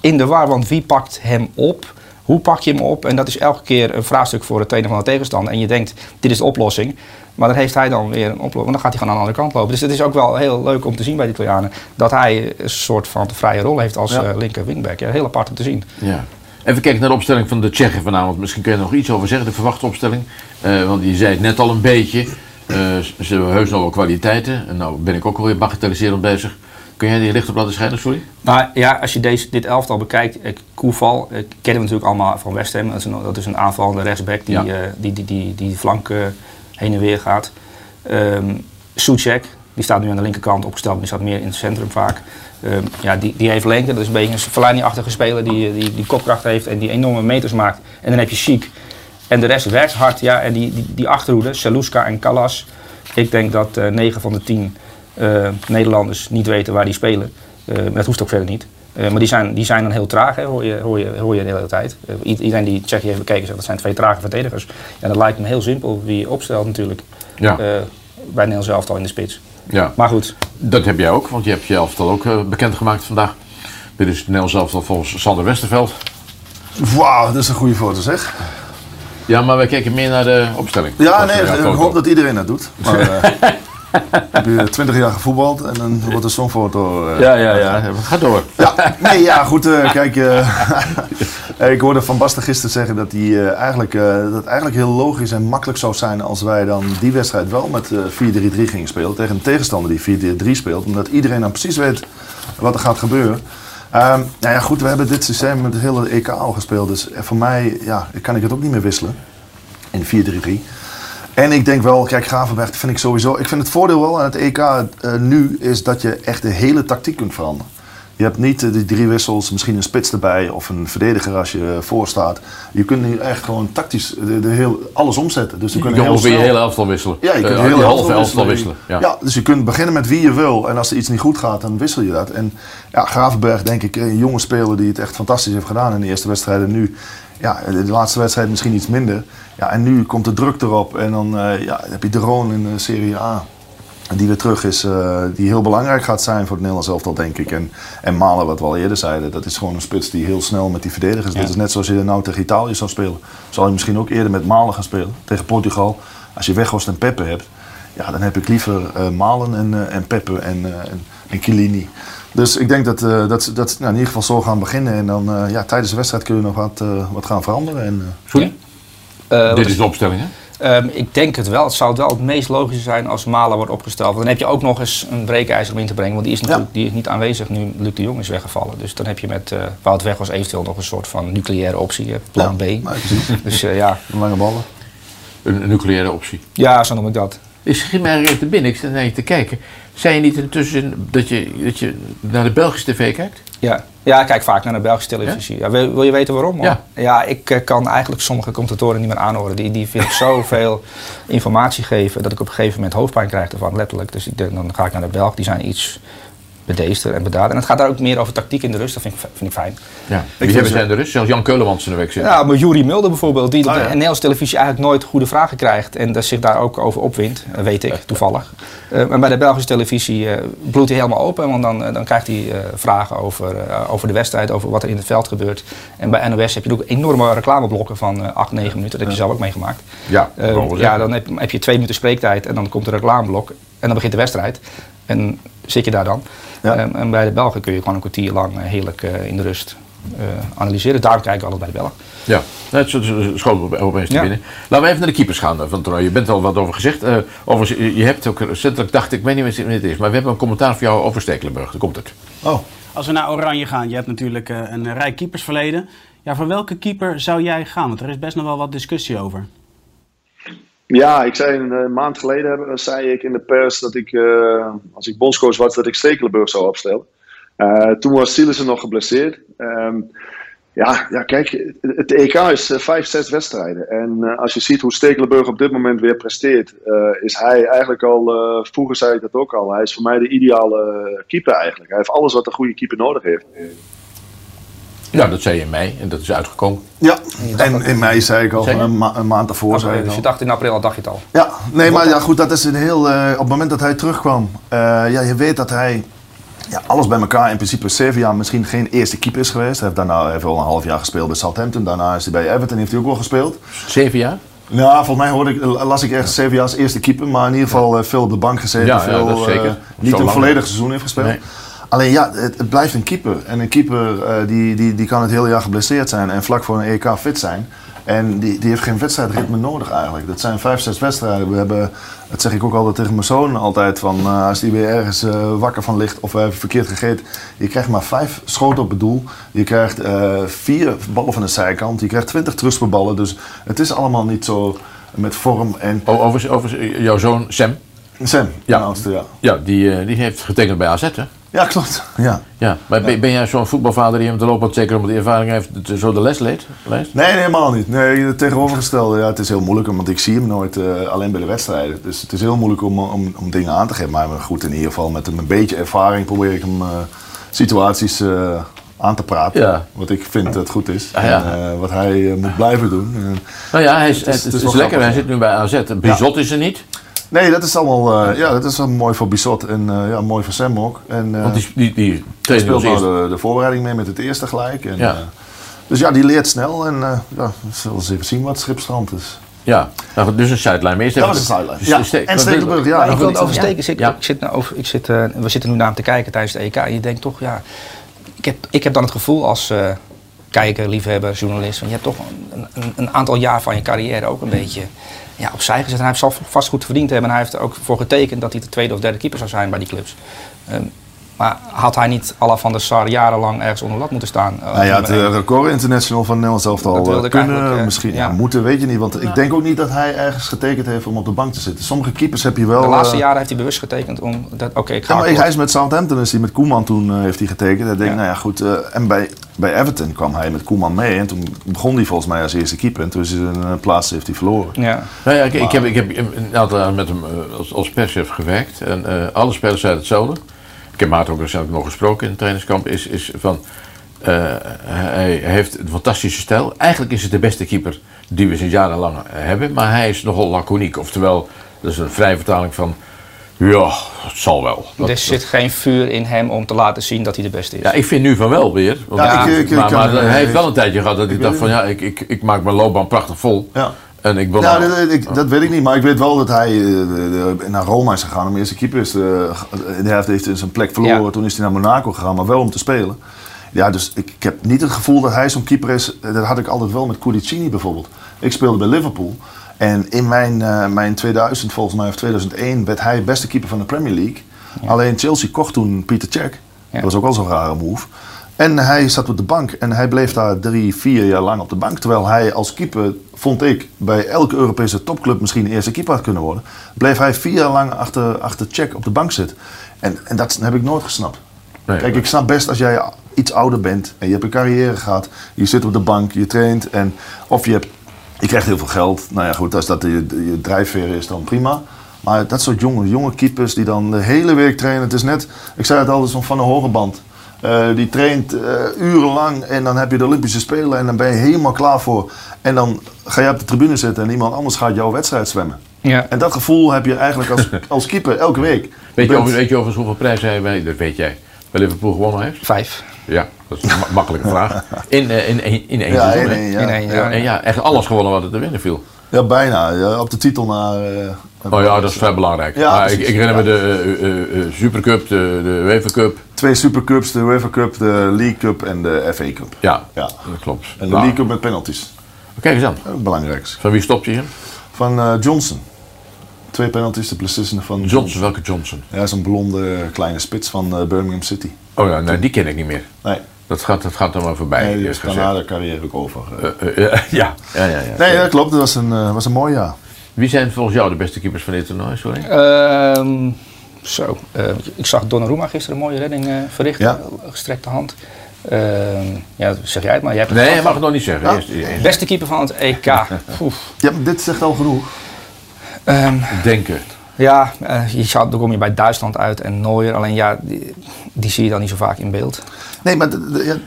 in de war, want wie pakt hem op? Hoe pak je hem op? En dat is elke keer een vraagstuk voor de trainer van de tegenstander. En je denkt, dit is de oplossing. Maar dan heeft hij dan weer een oplossing. Want dan gaat hij gewoon aan de andere kant lopen. Dus het is ook wel heel leuk om te zien bij de Italianen. Dat hij een soort van vrije rol heeft als Ja. eh, linker wingback. Ja, heel apart om te zien. Ja. Even kijken naar de opstelling van de Tsjechen vanavond. Misschien kun je er nog iets over zeggen, de verwachte opstelling. Eh, want je zei het net al een beetje. Eh, ze hebben heus nog wel kwaliteiten. En nou ben ik ook alweer bagatelliserend bezig. Kun jij die licht op laten schijnen, sorry? Nou ja, als je deze, dit elftal bekijkt, eh, Koeval, eh, kennen we natuurlijk allemaal van West Ham. Dat is een, dat is een aanvallende rechtsback die, Ja. eh, die, die, die, die de flank heen en weer gaat. Soucek, die staat nu aan de linkerkant opgesteld, maar die staat meer in het centrum vaak. Ehm, ja, die, die heeft lengte, dat is een beetje een Fellaini-achtige speler die, die, die kopkracht heeft en die enorme meters maakt. En dan heb je Chic. En de rest werkt hard, ja. En die, die, die achterhoede, Saluska en Callas. Ik denk dat eh 9 van de 10 eh, Nederlanders niet weten waar die spelen. Eh, maar dat hoeft ook verder niet. Eh, maar die zijn, die zijn dan heel traag, hè, hoor, je, hoor, je, hoor je de hele tijd. Eh, iedereen die Tsjechië heeft bekeken zegt dat zijn twee trage verdedigers. Ja, dat lijkt me heel simpel wie je opstelt natuurlijk. Ja. Eh, bij Nederlands elftal in de spits. Ja. Maar goed. Dat heb jij ook, want je hebt je elftal ook eh, bekendgemaakt vandaag. Dit is het Nederlands elftal volgens Sander Westerveld. Wauw, dat is een goede foto zeg. Ja, maar wij kijken meer naar de opstelling. Ja, nee, ik hoop dat iedereen dat doet. Maar eh, heb je 20 jaar gevoetbald en dan wordt er zo'n foto. eh, Ja, ja, ja. Ga door. Ja, nee, ja, goed. eh, kijk, eh, ik hoorde Van Basten gisteren zeggen dat, die, eigenlijk, dat het eigenlijk heel logisch en makkelijk zou zijn als wij dan die wedstrijd wel met eh 4-3-3 gingen spelen. Tegen een tegenstander die 4-3 speelt. Omdat iedereen dan precies weet wat er gaat gebeuren. Ehm, nou ja, goed, we hebben dit systeem met het hele EK al gespeeld. Dus voor mij ja, kan ik het ook niet meer wisselen in 4-3-3. En ik denk wel, kijk, Gravenberg vind ik sowieso. Ik vind het voordeel wel aan het EK eh, nu is dat je echt de hele tactiek kunt veranderen. Je hebt niet eh, die drie wissels, misschien een spits erbij of een verdediger als je voor staat. Je kunt nu echt gewoon tactisch de, de heel, alles omzetten. Dus Je kunt heel ongeveer je snel- hele elftal wisselen. Ja, je kunt Eh, die elftal halve elftal wisselen. wisselen. Ja. Ja. dus je kunt beginnen met wie je wil. En als er iets niet goed gaat, dan wissel je dat. En ja, Gravenberg, denk ik, een jonge speler die het echt fantastisch heeft gedaan in de eerste wedstrijden. Nu, ja, de laatste wedstrijd misschien iets minder. Ja, en nu komt de druk erop. En dan eh, ja, dan heb je de Roon in de Serie A. Die weer terug is, eh, die heel belangrijk gaat zijn voor het Nederlands elftal, denk ik. En, en Malen, wat we al eerder zeiden, dat is gewoon een spits die heel snel met die verdedigers. Dat is net zoals je nou tegen Italië zou spelen. Zal je misschien ook eerder met Malen gaan spelen tegen Portugal. Als je Weghorst en Peppe hebt, ja, dan heb ik liever eh, Malen en, eh, en Peppe en, eh, en, en Chiellini. Dus ik denk dat, eh, dat, ze- dat ze nou, in ieder geval zo gaan beginnen. En dan eh, ja, tijdens de wedstrijd kun je nog wat, eh, wat gaan veranderen. En, eh, Sorry? Eh, wat Dit is de opstelling, hè? Ehm, ik denk het wel. Het zou wel het meest logische zijn als Malen wordt opgesteld. Want dan heb je ook nog eens een breekijzer om in te brengen. Want die is natuurlijk die is niet aanwezig nu Luc de Jong is weggevallen. Dus dan heb je met eh Wout Weghorst eventueel nog een soort van nucleaire optie. Plan B. Dus eh, ja. Lange ballen. Een, een nucleaire optie. Ja, zo noem ik dat. Is eigenlijk te binnen, ik zit naar je te kijken. Zei je niet intussen dat je, dat je naar de Belgische tv kijkt? Ja. ja, ik kijk vaak naar de Belgische televisie. Ja? wil, wil je weten waarom? hoor? Ja. ja, ik eh, kan eigenlijk sommige commentatoren niet meer aanhoren. Die, die vind ik zoveel informatie geven dat ik op een gegeven moment hoofdpijn krijg ervan, letterlijk. Dus ik dan ga ik naar de Belg, die zijn iets bedeesder en bedaard. En het gaat daar ook meer over tactiek in de rust, dat vind ik, vind ik fijn. Ja. Wie hebben ze- zijn er dus? Zelfs Jan Keulemans in de week zitten. Ja, maar Juri Mulder bijvoorbeeld, die op Ah, de ja. Nederlandse televisie eigenlijk nooit goede vragen krijgt. En dat zich daar ook over opwindt, eh, weet ik toevallig. Eh, maar bij de Belgische televisie eh, bloedt hij helemaal open. Want dan, dan krijgt hij vragen over, over de wedstrijd, over wat er in het veld gebeurt. En bij NOS heb je ook enorme reclameblokken van eh 8, 9 minuten. Dat heb je zelf ook meegemaakt. Ja, ja, dan heb, heb je twee minuten spreektijd en dan komt er een reclameblok. En dan begint de wedstrijd. En zit je daar dan. Eh, en bij de Belgen kun je gewoon een kwartier lang eh, heerlijk eh, in de rust eh, analyseren. Daarom kijk ik altijd bij de Belgen. Ja, dat is- dat is- schoot op- opeens te Ja. binnen. Laten we even naar de keepers gaan van het toernooi. Je bent er al wat over gezegd. Eh, overigens, je- hebt ook recentelijk, dacht ik, ik weet niet wie het is, maar we hebben een commentaar voor jou over Stekelenburg. Daar komt het. Oh. Als we naar Oranje gaan, je hebt natuurlijk eh, een rijk keepersverleden. Ja, voor welke keeper zou jij gaan? Want er is best nog wel wat discussie over. Ja, ik zei een eh, maand geleden hebben- zei ik in de pers dat ik, eh, als ik bondscoach was, dat ik Stekelenburg zou opstellen. Eh, toen was Sielissen nog geblesseerd. Ehm, ja, ja, kijk, het EK is eh, vijf, zes wedstrijden. En eh, als je ziet hoe Stekelenburg op dit moment weer presteert, eh, is hij eigenlijk al, eh, vroeger zei ik dat ook al, hij is voor mij de ideale keeper eigenlijk. Hij heeft alles wat een goede keeper nodig heeft. Ja, dat zei je in mei en dat is uitgekomen. Ja, en in mei zei ik al, Zei je? een, ma- een maand daarvoor zei ik dus al. je dacht in april al dacht je het al. Ja, nee, maar ja, goed, dat is een heel. eh, op het moment dat hij terugkwam, eh, ja, je weet dat hij. Ja, alles bij elkaar in principe zeven jaar misschien geen eerste keeper is geweest. Hij heeft daarna heeft wel een half jaar gespeeld bij Southampton. Daarna is hij bij Everton, heeft hij ook wel gespeeld. Zeven jaar? Ja, volgens mij hoorde ik, las ik echt zeven jaar als eerste keeper. Maar in ieder geval eh, veel op de bank gezeten. Ja, ja, veel, dat is zeker. eh, niet Zo een volledig seizoen heeft gespeeld. Nee. Alleen ja, het, het blijft een keeper. En een keeper eh, die, die, die kan het hele jaar geblesseerd zijn en vlak voor een EK fit zijn. En die, die heeft geen wedstrijdritme nodig eigenlijk. Dat zijn vijf, zes wedstrijden. We hebben, dat zeg ik ook altijd tegen mijn zoon altijd, van uh, als die weer ergens uh, wakker van ligt of we hebben verkeerd gegeten. Je krijgt maar vijf schoten op het doel. Je krijgt vier ballen van de zijkant. Je krijgt twintig trustballen. Dus het is allemaal niet zo met vorm. En... Oh, over, over jouw zoon Sam? Sam, ja. Oudste, ja. Ja, die, die heeft getekend bij AZ hè? Ja, klopt. Ja. Ja, maar ben, ben jij zo'n voetbalvader die hem te lopen, zeker omdat hij ervaring heeft, zo de les leed? leest? Nee, nee, helemaal niet. Nee, het tegenovergestelde. Ja, het is heel moeilijk, want ik zie hem nooit uh, alleen bij de wedstrijden. Dus het is heel moeilijk om, om, om dingen aan te geven. Maar goed, in ieder geval met een beetje ervaring probeer ik hem uh, situaties uh, aan te praten. Ja. Wat ik vind dat goed is. Ah, ja. En wat hij moet blijven doen. nou ja, hij is, het is, het is, het is lekker. Hij zit nu bij AZ. Bizot is er niet. Nee, dat is allemaal uh, ja, dat is wel mooi voor Bissot en uh, ja, mooi voor Sam ook. En, uh, Want die, die, die, die speelt nou de, de, voorbereiding mee met het eerste gelijk. En, ja. dus ja, die leert snel en ja, we zullen eens even zien wat Schipstrand is. Ja, nou, dus een sideline. Maar eerst dat was een sideline. Ja, Ste en Stekelenburg, ja. Ik wil het oversteken. Zit, ja. ik zit nou over, ik zit, we zitten nu naar hem te kijken tijdens de EK. En je denkt toch, ja, ik heb, ik heb dan het gevoel als kijker, liefhebber, journalist, van je hebt toch een, een, een aantal jaar van je carrière ook een beetje ja, opzij gezet. Hij zelf vast goed verdiend hebben. En hij heeft er ook voor getekend dat hij de tweede of derde keeper zou zijn bij die clubs. Um, maar had hij niet Alla van der Sar jarenlang ergens onder lat moeten staan? Uh, nou ja, het uh, record international van Nederland zelf al kunnen, uh, misschien ja. moeten, weet je niet. Want ik denk ook niet dat hij ergens getekend heeft om op de bank te zitten. Sommige keepers heb je wel... De laatste jaren heeft hij bewust getekend om... Oké, okay, ik ga ja, maar hij is met Southampton, is hij met Koeman toen heeft hij getekend. Ik denk, ja. nou ja, goed. en bij, bij Everton kwam hij met Koeman mee. En toen begon hij volgens mij als eerste keeper. En toen is hij een plaats heeft hij verloren. Ja. Nou ja, ik, ik, heb, ik heb een aantal jaar met hem als, als perschef gewerkt. En alle spelers zeiden hetzelfde ik heb Maarten ook nog gesproken in het trainingskamp, is, is van, uh, hij heeft een fantastische stijl. Eigenlijk is het de beste keeper die we sinds jarenlang hebben, maar hij is nogal laconiek. Oftewel, dat is een vrije vertaling van, ja, het zal wel. Dat, er zit geen vuur in hem om te laten zien dat hij de beste is. Ja, ik vind nu van wel weer. Want ja, ik, ik, maar, ik, maar hij heeft wel een tijdje gehad dat hij dacht van, ja, ik, ik, ik maak mijn loopbaan prachtig vol. Ja. En ik nou, dat, ik, dat weet ik niet, maar ik weet wel dat hij uh, naar Roma is gegaan om eerste keeper is. Uh, de helft heeft hij zijn plek verloren, ja. toen is hij naar Monaco gegaan, maar wel om te spelen. Ja, dus ik, ik heb niet het gevoel dat hij zo'n keeper is. Dat had ik altijd wel met Cudicini bijvoorbeeld. Ik speelde bij Liverpool. En in mijn, uh, mijn 2000, volgens mij, of 2001, werd hij beste keeper van de Premier League. Ja. Alleen Chelsea kocht toen Peter Cech. Dat was ook wel zo'n rare move. En hij zat op de bank en hij bleef daar drie, vier jaar lang op de bank. Terwijl hij als keeper, vond ik, bij elke Europese topclub misschien eerste keeper had kunnen worden. Bleef hij vier jaar lang achter, achter check op de bank zitten. En, en dat heb ik nooit gesnapt. Nee, Kijk, ik snap best als jij iets ouder bent en je hebt een carrière gehad. Je zit op de bank, je traint en of je, hebt, je krijgt heel veel geld. Nou ja, goed, als dat je, je drijfveer is, dan prima. Maar dat soort jonge, jonge keepers die dan de hele week trainen. Het is net, ik zei het altijd, zo'n van een hoge band. Uh, die traint uh, urenlang en dan heb je de Olympische Spelen en dan ben je helemaal klaar voor. En dan ga je op de tribune zitten en iemand anders gaat jouw wedstrijd zwemmen. Ja. En dat gevoel heb je eigenlijk als, als keeper elke week. Weet je, over, weet je overigens hoeveel prijzen hij bij, dat weet jij, bij Liverpool gewonnen heeft? Vijf. Ja, dat is een ma makkelijke vraag. In, uh, in, in, in één ja, seizoen, in één, ja. In één, ja. En ja, echt alles gewonnen wat er te winnen viel. Ja, bijna. Ja, op de titel naar... Oh ja, dat is vrij belangrijk. Ja, maar ik, ik herinner me de uh, uh, Supercup, de, de UEFA Cup. Twee Supercups, de UEFA Cup, de League Cup en de FA Cup. Ja, ja. dat klopt. En de nou. League Cup met penalties. Kijk eens aan. Belangrijkste. Van wie stopt je hier? Van uh, Johnson. Twee penalties, de beslissende van Johnson. Johnson. Welke Johnson? Ja, zo'n blonde kleine spits van Birmingham City. Oh ja, nee, die ken ik niet meer. Nee. Dat gaat, dat gaat dan maar voorbij. Nee, die is daarna de carrière ook over. ja. ja, ja, ja. Nee, dat klopt. Dat was een, was een mooi jaar. Wie zijn volgens jou de beste keepers van dit toernooi? Sorry. Uh, zo, uh, ik zag Donnarumma gisteren een mooie redding uh, verrichten, ja. gestrekte hand. Uh, ja, zeg jij het maar. Jij hebt nee, je mag het nog niet zeggen. Ja. Eerst, eerst. Beste keeper van het EK. ja, dit zegt al genoeg. Um, Denken. Ja, je zou, dan kom je bij Duitsland uit en Neuer. Alleen ja, die, die zie je dan niet zo vaak in beeld. Nee, maar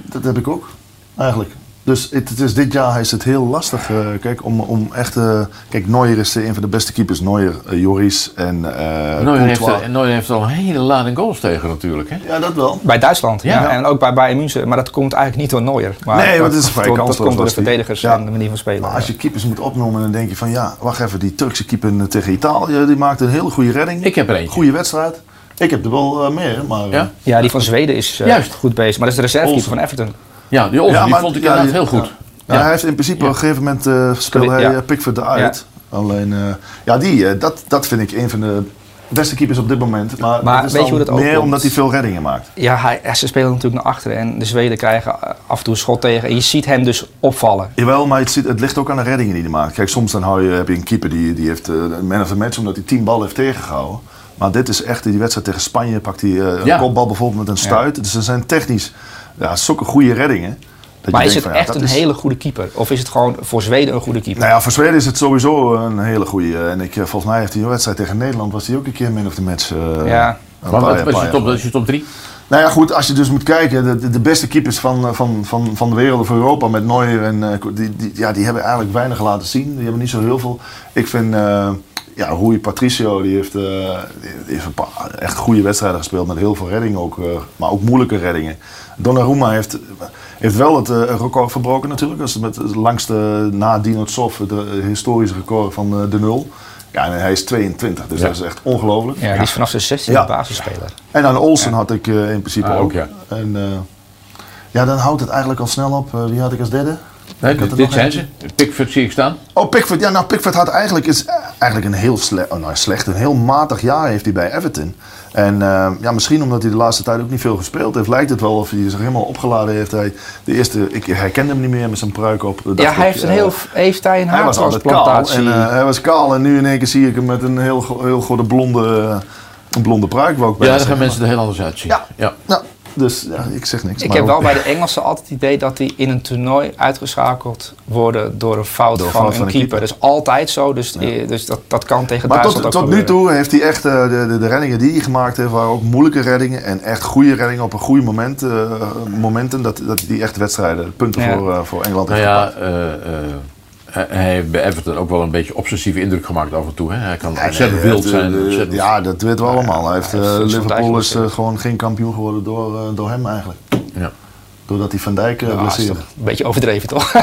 dat heb ik ook. Eigenlijk. Dus het, het is, dit jaar is het heel lastig. Uh, kijk, om, om echt. Uh, kijk, Neuer is een van de beste keepers. Neuer, uh, Joris en. Neuer heeft, Neuer heeft al een hele lading goals tegen, natuurlijk. Hè? Ja, dat wel. Bij Duitsland, ja. ja. En ook bij Bayern München. Maar dat komt eigenlijk niet door Neuer. Maar nee, maar dat is vrij Dat, dat komt door de verdedigers ja. en de manier van spelen. Maar als je keepers moet opnoemen, dan denk je van ja, wacht even, die Turkse keeper tegen Italië, die maakte een hele goede redding. Ik heb er eentje. Goede wedstrijd. Ik heb er wel eh, meer, maar... Ja? Ja, die van Zweden is eh, Juist. goed bezig. Maar dat is de reservekeeper van Everton. Ja, die maar- vond ik ja, inderdaad heel goed. Ja. Ja, hij heeft in principe op een gegeven moment eh speelde hij Ja. eh, Pickford eruit. Alleen, eh, ja, die, eh, dat, dat vind ik een van de beste keepers op dit moment. Maar, Maar dat is weet je hoe dat ook meer komt? omdat hij veel reddingen maakt. Ja, hij, ja, ze spelen natuurlijk naar achteren. En de Zweden krijgen af en toe een schot tegen. En je ziet hem dus opvallen. Jawel, maar het, zit, het ligt ook aan de reddingen die hij maakt. Kijk, soms dan hou je, heb je een keeper die, die heeft een man of the match omdat hij tien ballen heeft tegengehouden. Maar dit is echt, die wedstrijd tegen Spanje pakt hij een Ja. kopbal bijvoorbeeld met een stuit. Dus er zijn technisch ja, zulke goede reddingen. Dat Maar je is denkt het van, echt een is- hele goede keeper? Of is het gewoon voor Zweden een goede keeper? Nou ja, voor Zweden is het sowieso een hele goede. En ik, eh, volgens mij heeft hij een wedstrijd tegen Nederland, was hij ook een keer man of the match. eh, Ja. Maar wat was je top, geleden. is je top drie? Nou ja, goed, als je dus moet kijken, de, de, de beste keepers van, eh, van, van, van de wereld of Europa met Neuer en die, die, ja, die hebben eigenlijk weinig laten zien. Die hebben niet zo heel veel. Ik vind, eh ja, Rui Patricio, die heeft, eh, die heeft een paar echt goede wedstrijden gespeeld met heel veel reddingen ook, eh, maar ook moeilijke reddingen. Donnarumma heeft, heeft wel het eh, record verbroken natuurlijk. Dat is met het langste na Dino Tsoff, het eh, historische record van eh, de nul. Ja, en hij is 22, dus Ja. dat is echt ongelooflijk. Ja, die is vanaf zijn 16 Ja. basisspeler. En aan Olsen had ik in principe Ah, ook. ook, ja. En, eh, ja, dan houdt het eigenlijk al snel op. Wie had ik als derde? Nee, Ik had dit zijn eentje. ze. Pickford zie ik staan. Oh, Pickford. Ja, nou, Pickford had eigenlijk, is eigenlijk een heel slecht, oh, nou, slecht, een heel matig jaar heeft hij bij Everton. En eh, ja, misschien omdat hij de laatste tijd ook niet veel gespeeld heeft, lijkt het wel of hij zich helemaal opgeladen heeft. Hij, de eerste, ik herkende hem niet meer met zijn pruik op. Ja, hij ik, heeft, een eh, heel, heeft hij een hij was kaal haartransplantatie? en eh, hij was kaal en nu in één keer zie ik hem met een heel, heel goede blonde, eh, een blonde pruik. wou ik Ja, daar gaan mensen er heel anders uitzien. Ja. ja. Ja, dus ja, ik zeg niks. Ik maar heb wel bij de Engelsen altijd het idee dat die in een toernooi uitgeschakeld worden door een fout, Door van, een van de keeper. Dat is altijd zo, dus, dus dat, dat kan tegen Maar Duitsland tot, ook tot nu toe heeft hij echt eh, de, de, de reddingen die hij gemaakt heeft, waren ook moeilijke reddingen en echt goede reddingen op een goede moment, eh, momenten. Dat, dat hij echt wedstrijden, punten Ja. voor, eh, voor Engeland Nou heeft ja, gepakt. eh, eh, hij heeft bij Everton ook wel een beetje obsessieve indruk gemaakt af en toe. Hè? Hij kan Nee, ontzettend nee, wild zijn. eh, ontzettend- Ja, dat weten we allemaal. Hij heeft, hij eh, Liverpool is eh, gewoon geen kampioen geworden door, eh, door hem eigenlijk. Ja. Doordat hij Van Dijk uh, Ja, blesseerde. een beetje overdreven, toch?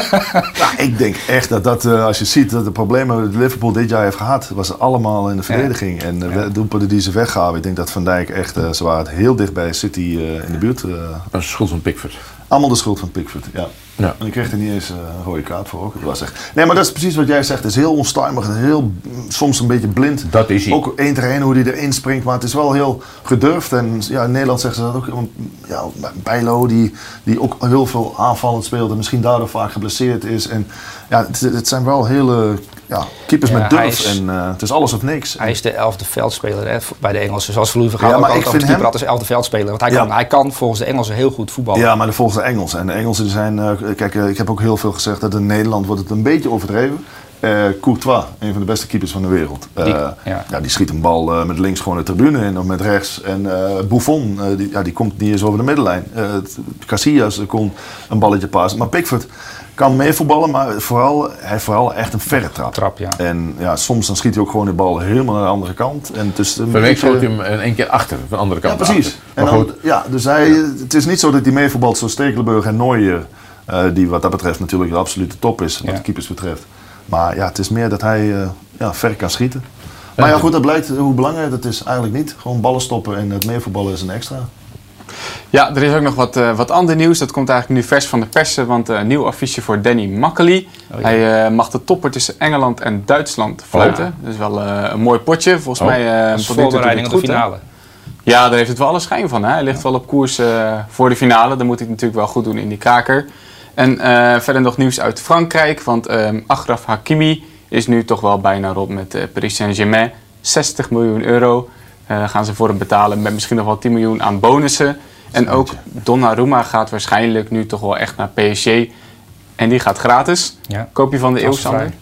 Ja, ik denk echt dat dat, eh, als je ziet dat de problemen die Liverpool dit jaar heeft gehad, was het allemaal in de verdediging. En de Ja. doelpunten die ze weggaven, ik denk dat Van Dijk echt, eh, ze waren heel dicht bij City eh, in de buurt. eh, Dat is schuld van Pickford. allemaal de schuld van Pickford, ja. Ja. En ik kreeg er niet eens eh, een rode kaart voor ook. Het was echt... Nee, maar dat is precies wat jij zegt. Het is heel onstuimig, en heel, soms een beetje blind. Dat is hij. Ook één één hoe hij erin springt, maar het is wel heel gedurfd. En ja, in Nederland zeggen ze dat ook. want, Ja, Bijlo, die, die ook heel veel aanvallend speelt en misschien daardoor vaak geblesseerd is. En ja, het, het zijn wel hele ja, keepers Ja, met durf. is- en eh, het is alles of niks. Hij is de elfde veldspeler hè, bij de Engelsen. Zoals Louis van Gaal Ja, maar ik vind hem- als elfde veldspeler. Want hij, Ja. kan, hij kan volgens de Engelsen heel goed voetballen. Ja, maar de volgens de Engelsen. En de Engelsen zijn... eh, kijk, eh, ik heb ook heel veel gezegd dat in Nederland wordt het een beetje overdreven. Courtois, een van de beste keepers van de wereld. Die- ja. ja. die schiet een bal met links gewoon de tribune in of met rechts. En Buffon, die, ja, die komt niet eens over de middenlijn. Casillas kon een balletje passen. Maar Pickford kan meevoetballen, maar vooral, hij heeft vooral echt een verre trap. Trap, ja. En ja, soms dan schiet hij ook gewoon de bal helemaal naar de andere kant. En is een week beetje- schoot hij hem in één keer achter, van de andere ja, kant. precies. achter. En dan, goed, ja, dus hij, het is niet zo dat hij meevoetbalt zoals Stekelenburg en Nooijer, eh, die wat dat betreft natuurlijk de absolute top is, wat Ja. de keepers betreft. Maar ja, het is meer dat hij eh, ja, ver kan schieten. Maar ja, goed, dat blijkt hoe belangrijk het is. Eigenlijk niet. Gewoon ballen stoppen en het meevoetballen is een extra. Ja, er is ook nog wat, eh, wat ander nieuws. Dat komt eigenlijk nu vers van de persen. Want eh, een nieuw affiche voor Danny Makkely. Oh, ja. Hij eh, mag de topper tussen Engeland en Duitsland fluiten. Oh. Dat is wel eh, een mooi potje. Volgens Oh. mij eh toe doet voorbereiding op de hè? finale. Ja, daar heeft het wel alle schijn van. Hè? Hij ligt wel op koers eh, voor de finale. Dan moet hij het natuurlijk wel goed doen in die kraker. En eh, verder nog nieuws uit Frankrijk. Want ehm Achraf Hakimi is nu toch wel bijna rond met eh, Paris Saint-Germain. 60 miljoen euro eh, gaan ze voor hem betalen. Met misschien nog wel 10 miljoen aan bonussen. En ook Donnarumma gaat waarschijnlijk nu toch wel echt naar PSG. En die gaat gratis. Ja. Koop je van de eeuw. Sander?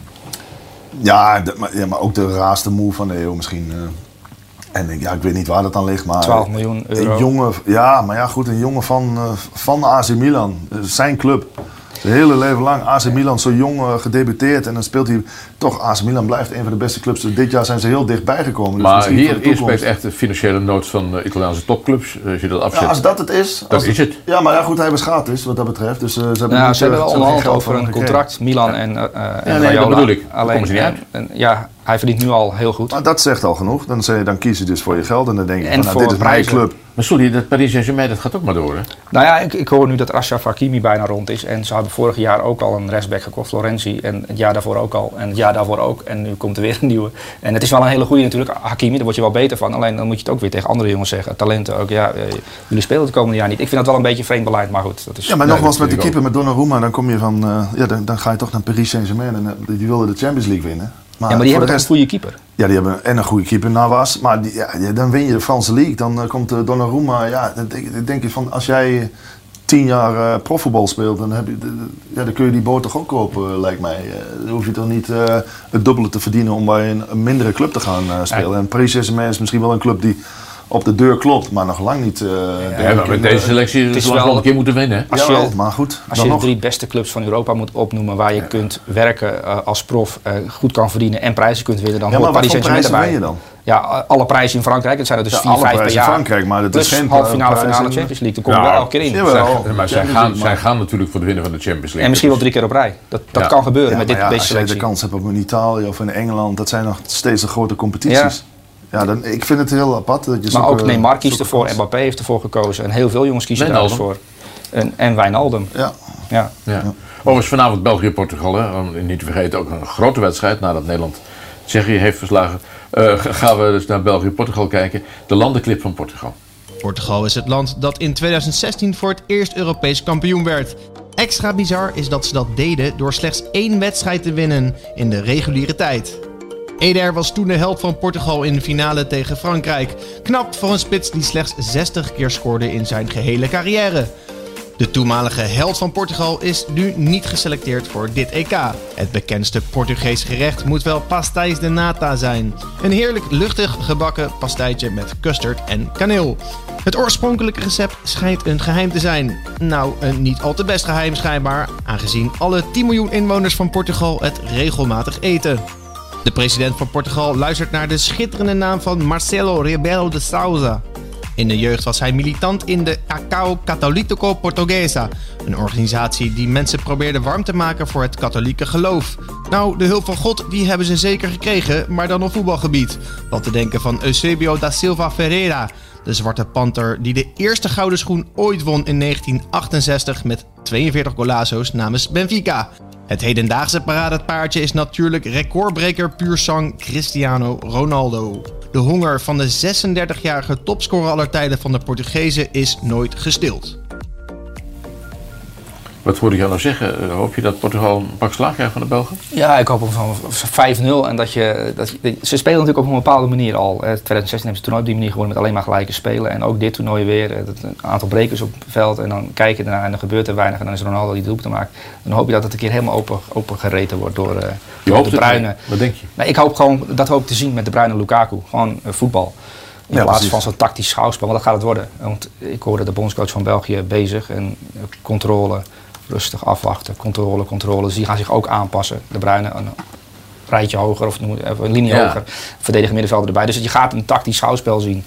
Ja, de- maar, ja, maar ook de raarste move van de eeuw misschien. eh. en ik- ja, ik weet niet waar dat aan ligt, maar... 12 miljoen euro. Een jongen, ja, maar ja goed, een jongen van, eh, van AC Milan, zijn club. Zijn hele leven lang AC Milan, zo jong eh, gedebuteerd en dan speelt hij toch, AC Milan blijft een van de beste clubs. Dus dit jaar zijn ze heel dichtbij gekomen. Dus maar hier, toekomst- speelt echt de financiële nood van de Italiaanse topclubs. Als je dat afzet. Ja, als dat het is. Dat als is het. Ja, maar ja, goed, hij was gratis wat dat betreft. Dus eh, ze hebben, Nou, niet, ze hebben eh, wel onderhandeld over een contract, Milan en, eh eh, en nee, dat bedoel ik. Alleen, komen ze niet ja, uit. en, ja, hij verdient nu al heel goed. Maar dat zegt al genoeg. Dan, zeg je, dan kies je dus voor je geld en dan denk je, En van, nou, voor dit is mijn prijzen. club. Maar sorry, dat Paris Saint-Germain, dat gaat ook maar door, hè? Nou ja, ik, ik hoor nu dat Ashraf Hakimi bijna rond is. En ze hadden vorig jaar ook al een rechtsback gekocht, Florenzi. En het jaar daarvoor ook al. En het jaar daarvoor ook. En nu komt er weer een nieuwe. En het is wel een hele goede natuurlijk. Hakimi, daar word je wel beter van. Alleen dan moet je het ook weer tegen andere jongens zeggen. Talenten ook. Ja, eh, jullie spelen het komende jaar niet. Ik vind dat wel een beetje vreemd beleid, maar goed. Dat is, Ja, maar Nee, nogmaals, met de keeper, met Donnarumma, dan kom je van... eh, ja, dan, dan ga je toch naar Paris Saint-Germain. En eh, die wilden de Champions League winnen. Ook. Ja, maar die hebben een goede keeper. Ja, die hebben en een goede keeper, Navas. Maar die, ja, dan win je de Franse League. Dan eh, komt uh, Donnarumma. Ja, dan denk, denk je van, als jij tien jaar eh profvoetbal speelt, dan, heb je, ja, dan kun je die boot toch ook kopen, eh, lijkt mij. Eh, dan hoef je toch niet eh, het dubbele te verdienen om bij een, een mindere club te gaan eh, spelen. En Paris Saint-Germain is misschien wel een club die op de deur klopt, maar nog lang niet... eh, Ja, maar met deze selectie Het is zullen we wel- wel een keer moeten winnen, hè? Als Jawel, je, maar goed, Als dan je de drie beste clubs van Europa moet opnoemen waar je kunt werken eh, als prof, eh, goed kan verdienen en prijzen kunt winnen, dan Ja, hoort Paris Saint-Germain prijzen erbij. win je dan? Ja, alle prijzen in Frankrijk, het zijn er dus Ja, vier, alle vijf per prijzen in jaar. Frankrijk, maar dat is geen halve finale, finale in- Champions League, dan kom je wel elke keer in. Zij- maar zij gaan, zij gaan natuurlijk voor de winnen van de Champions League. En misschien wel Dus- drie keer op rij. Dat, dat Ja. kan gebeuren Ja, met dit, deze als jij de selectie. kans hebt op in Italië of in Engeland, dat zijn nog steeds de grote competities. Ja, dan, ik vind het heel apart. Dat je Maar ook Neymar kiest ervoor, kans- Mbappé heeft ervoor gekozen en heel veel jongens kiezen daar dus voor. En, en Wijnaldum. Ja. Ja. Ja. Overigens vanavond België-Portugal, hè. Om niet te vergeten ook een grote wedstrijd nadat Nederland Tsjechië heeft verslagen. Eh, gaan we dus naar België-Portugal kijken. De landenclip van Portugal. Portugal is het land dat in 2016 voor het eerst Europees kampioen werd. Extra bizar is dat ze dat deden door slechts één wedstrijd te winnen in de reguliere tijd. Eder was toen de held van Portugal in de finale tegen Frankrijk. Knap voor een spits die slechts 60 keer scoorde in zijn gehele carrière. De toenmalige held van Portugal is nu niet geselecteerd voor dit EK. Het bekendste Portugees gerecht moet wel pastéis de nata zijn. Een heerlijk luchtig gebakken pastijtje met custard en kaneel. Het oorspronkelijke recept schijnt een geheim te zijn. Nou, een niet al te best geheim schijnbaar, aangezien alle 10 miljoen inwoners van Portugal het regelmatig eten. De president van Portugal luistert naar de schitterende naam van Marcelo Rebelo de Souza. In de jeugd was hij militant in de Acao Católico Portuguesa, een organisatie die mensen probeerde warm te maken voor het katholieke geloof. Nou, de hulp van God die hebben ze zeker gekregen, maar dan op voetbalgebied. Wat te denken van Eusebio da Silva Ferreira, de zwarte panter die de eerste gouden schoen ooit won in 1968 met 42 golazo's namens Benfica. Het hedendaagse paradepaardje is natuurlijk recordbreker puur sang Cristiano Ronaldo. De honger van de 36-jarige topscorer aller tijden van de Portugezen is nooit gestild. Wat hoorde ik jou nou zeggen? Eh, Hoop je dat Portugal een pak slaag krijgt van de Belgen? Ja, ik hoop op van 5-0. En dat je, dat je- ze spelen natuurlijk op een bepaalde manier al. Eh, 2016 hebben ze toernooi op die manier gewonnen met alleen maar gelijke spelen. En ook dit toernooi weer. eh, Een aantal brekers op het veld. En dan kijk je ernaar en dan gebeurt er weinig. En dan is Ronaldo die de doelpunt maakt. Dan hoop je dat het een keer helemaal open, open gereten wordt door, eh, door de het, maar Wat denk je? Nee, ik hoop gewoon, dat hoop ik te zien met de Bruyne Lukaku. Gewoon voetbal. In Ja, plaats van zo'n tactisch schouwspel, want dat gaat het worden. Want ik hoorde de bondscoach van België bezig en controle, rustig afwachten, controle, controle. Dus die gaan zich ook aanpassen. De Bruyne een rijtje hoger of een linie Ja. hoger. Verdedigen middenvelder erbij. Dus je gaat een tactisch schouwspel zien.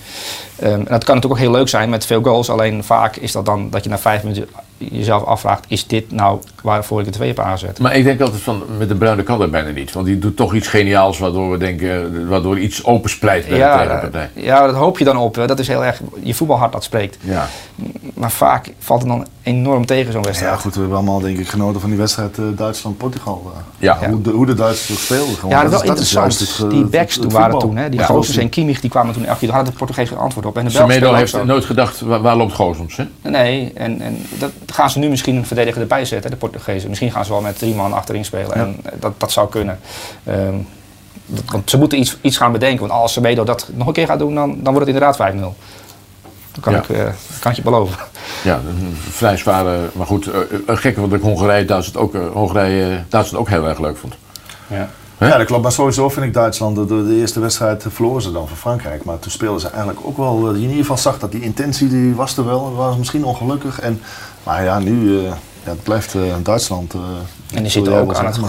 Ehm, en dat kan natuurlijk ook heel leuk zijn met veel goals. Alleen vaak is dat dan dat je na vijf minuten jezelf afvraagt: is dit nou waarvoor ik het twee heb aangezet? Maar ik denk altijd van, met de Bruine kan dat bijna niet. Want die doet toch iets geniaals waardoor we denken, waardoor iets opensplijt bij de Ja, tegenpartij. ja, dat hoop je dan op. Dat is heel erg je voetbalhart dat spreekt. Ja. Maar vaak valt het dan enorm tegen zo'n wedstrijd. Ja, goed, we hebben allemaal denk ik genoten van die wedstrijd eh, Duitsland-Portugal. eh. Ja. Hoe, de, hoe de Duitsers ook speelden. Gewoon. Ja, dat is wel interessant. het, eh, die het- backs het toen waren toen, hè, die Ja, Gozens en Kimmich, die kwamen toen elke keer, daar hadden de Portugees geen antwoord op. En de Semedo heeft nooit gedacht, waar, waar loopt Gozens? Hè? Nee, en, en dat gaan ze nu misschien een verdediger erbij zetten, de Portugezen. Misschien gaan ze wel met drie man achterin spelen. En eh, dat, dat zou kunnen. Ehm, dat- want ze moeten iets, iets gaan bedenken. Want als Semedo dat nog een keer gaat doen, dan, dan wordt het inderdaad 5-0. Dat kan, Ja. ik, eh, kan ik je beloven. Ja, een vrij zware, maar goed, eh, een gekke, want ik Hongarije, Duitsland ook, Hongarije, Duitsland ook heel erg leuk vond. Ja. Ja, dat klopt. Maar sowieso vind ik Duitsland, de, de eerste wedstrijd verloren ze dan van Frankrijk. Maar toen speelden ze eigenlijk ook wel, je in ieder geval zag dat die intentie, die was er wel. Het was misschien ongelukkig. En, maar ja, nu, eh, ja, het blijft eh, Duitsland. eh, En die zitten ook aan, het,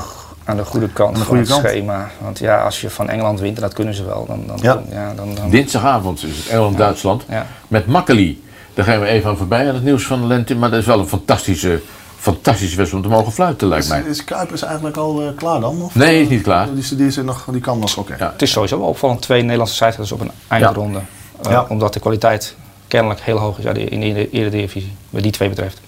aan de goede kant Aan de van goede het kant. schema. Want ja, als je van Engeland wint, en dat kunnen ze wel, dan... dan, Ja. ja, dan, dan Dinsdagavond is het Engeland-Duitsland Ja. met Makkeli. Daar gaan we even aan voorbij aan het nieuws van de lente, maar dat is wel een fantastische fantastische wedstrijd om te mogen fluiten, lijkt Is, mij. is Kuipers eigenlijk al klaar dan? Of, Nee, is niet klaar. Die, die, is nog, die kan nog, oké. Het is sowieso wel opvallend, twee Nederlandse scheidsrechters op een eindronde. Eh, Ja. Omdat de kwaliteit kennelijk heel hoog is ja, in de Eredivisie, wat die twee betreft.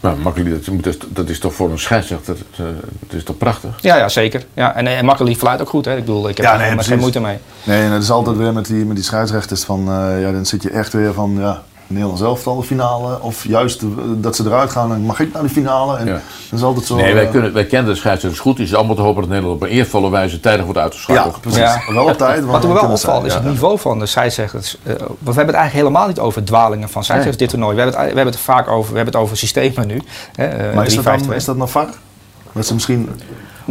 Nou, makkelijk, dat, dat is toch voor een scheidsrechter, dat, eh, dat is toch prachtig? Ja, ja zeker. Ja, en, en Makkeli fluit ook goed. Hè. Ik bedoel, ik heb Ja, er nee, geen moeite mee. Nee, en dat is altijd weer met die, met die scheidsrechters van, eh, ja, dan zit je echt weer van, ja, Nederland zelf al de finale. Of juist dat ze eruit gaan en mag ik naar de finale. En dat is altijd zo. nee, wij, eh, kunnen, wij kennen de scheidsrechters goed. Het is allemaal te hopen dat Nederland op een eervolle wijze tijdig wordt uitgeschakeld. Ja, precies. Wel op tijd, want Wat we me wel opvalt is het niveau van de scheidsrechters. Eh, want we hebben het eigenlijk helemaal niet over dwalingen van scheidsrechters dit toernooi. We hebben, het, we hebben het vaak over, we hebben het over systemen nu. Hè, eh, Maar is dat, 3-5-2. dan, is dat nog VAR? Dat ze misschien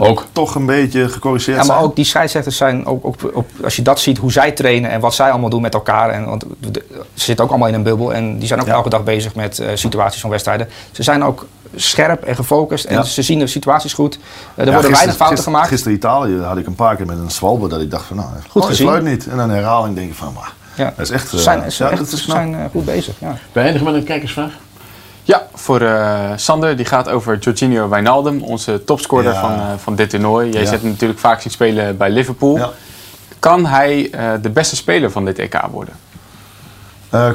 ook toch een beetje gecorrigeerd Ja, maar zijn? ook die scheidsrechters zijn, ook, als je dat ziet, hoe zij trainen en wat zij allemaal doen met elkaar. En, want de- ze zitten ook allemaal in een bubbel en die zijn ook elke dag bezig met eh, situaties van wedstrijden. Ze zijn ook scherp en gefocust en Ja. ze zien de situaties goed. Eh, er Ja, worden weinig fouten gemaakt. Gisteren Italië had ik een paar keer met een zwalbe dat ik dacht van, nou, Goed oh, gezien. niet. En dan herhaling denk ik van, maar, Ja. dat is echt... Ze eh, zijn, ze ja, echt- dat is ze knap. zijn eh, goed bezig. Ja. We eindigen met een kijkersvraag. Ja, voor eh, Sander. Die gaat over Jorginho Wijnaldum, onze topscorer Ja. van, eh, van dit toernooi. Jij Ja. zet hem natuurlijk vaak zien spelen bij Liverpool. Kan hij eh, de beste speler van dit EK worden?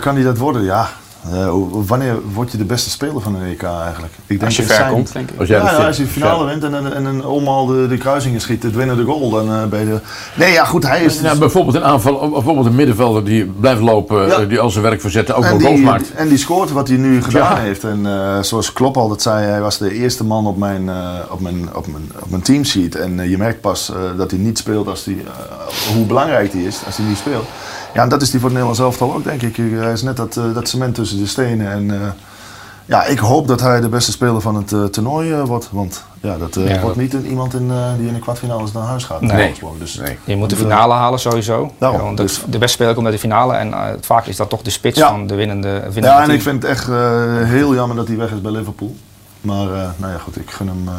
Kan hij dat worden? Ja. Eh, wanneer word je de beste speler van een EK eigenlijk? Ik Als je ver zijn- komt, denk ik. Als jij ja, de als je de finale wint en, en, en, en allemaal de, de kruisingen schiet, het winnende goal, dan eh, ben je... Nee, ja goed, hij is... Nou, bijvoorbeeld een aanval, bijvoorbeeld een middenvelder die blijft lopen, Ja. eh, die al zijn werk verzet, ook nog goals maakt. en die scoort wat hij nu gedaan Ja. heeft. En eh, zoals Klopp altijd zei, hij was de eerste man op mijn, eh, op mijn, op mijn, op mijn teamsheet. En je merkt pas eh, dat hij niet speelt als hij, hoe belangrijk hij is als hij niet speelt. Ja, en dat is die voor het Nederlands elftal ook, denk ik. Hij is net dat, eh, dat cement tussen de stenen. En eh, ja, ik hoop dat hij de beste speler van het eh, toernooi wordt. Want ja, dat eh, Ja, wordt dat- niet een- iemand in, eh, die in de kwartfinales naar huis gaat. Nee. Dus, Je moet de finale halen sowieso. Daarom, Ja, want dus- de, beste speler komt uit de finale en vaak is dat toch de spits Ja. van de winnende, winnende Ja, en team. ik vind het echt eh, heel jammer dat hij weg is bij Liverpool. Maar eh, nou ja, goed, ik gun hem eh,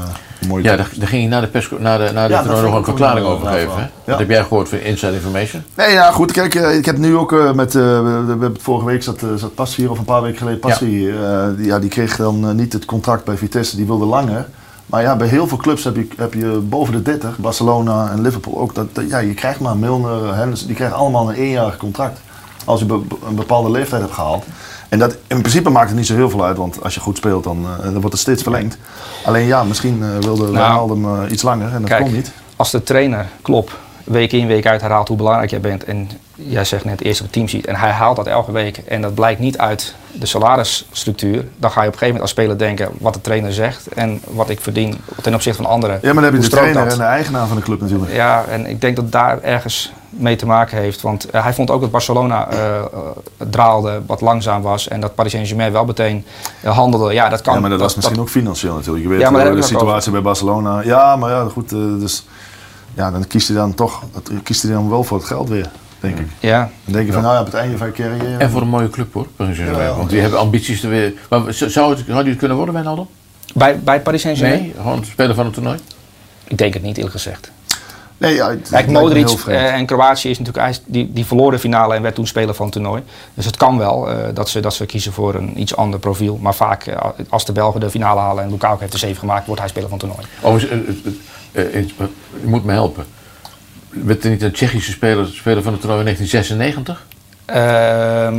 Ja, daar, daar ging je na de, pers, na de, na de Ja, nog een verklaring over geven. Ja. Wat heb jij gehoord van Inside Information? Nee, ja, goed. Kijk, eh, ik heb nu ook eh, met. eh, we, vorige week zat, zat Passie hier, of een paar weken geleden Passie hier. eh, die, ja, die kreeg dan niet het contract bij Vitesse, die wilde langer. Maar ja, bij heel veel clubs heb je, heb je boven de 30, Barcelona en Liverpool ook. Dat, dat- ja, je krijgt maar Milner, Henderson, die krijgen allemaal een eenjarig contract. Als je be- een bepaalde leeftijd hebt gehaald. En dat, in principe maakt het niet zo heel veel uit, want als je goed speelt, dan, eh, dan wordt het steeds verlengd. Alleen ja, misschien eh, wilde Nou, Wijnaldum eh, iets langer en dat Kijk, kon niet. als de trainer Klop week in week uit herhaalt hoe belangrijk jij bent en jij zegt net eerst op het team ziet en hij haalt dat elke week en dat blijkt niet uit de salarisstructuur, dan ga je op een gegeven moment als speler denken wat de trainer zegt en wat ik verdien ten opzichte van anderen. Ja, maar dan heb je de trainer dat? en de eigenaar van de club natuurlijk. Ja, en ik denk dat daar ergens mee te maken heeft. Want eh, hij vond ook dat Barcelona eh, draalde, wat langzaam was. En dat Paris Saint-Germain wel meteen handelde. Ja, dat kan. Ja, maar dat was misschien ook financieel natuurlijk. Je weet Ja, maar de ook situatie bij Barcelona. Ja, maar ja, goed. dus ja, dan kiest hij dan toch dat- kiest hij dan wel voor het geld weer, denk ik. Ja. Dan denk je van, nou ja, op het einde van je carrière... En voor een mooie club hoor, Paris Saint-Germain. Want die hebben ambities te weer. Maar zou zou het, het kunnen worden, Wijnaldum? Bij, bij Paris Saint-Germain? Nee, gewoon speler van het toernooi? Ik denk het niet, eerlijk gezegd. Nee, ja, het Kijk, Modric eh, en Kroatië is natuurlijk, die, die verloor de finale en werd toen speler van het toernooi. Dus het kan wel eh, dat, ze, dat ze kiezen voor een iets ander profiel. Maar vaak, eh, als de Belgen de finale halen en Lukaku heeft de 7 gemaakt, wordt hij speler van het toernooi. Overigens, je moet me helpen. Werd er niet een Tsjechische speler, speler van het toernooi in 1996? Ehm,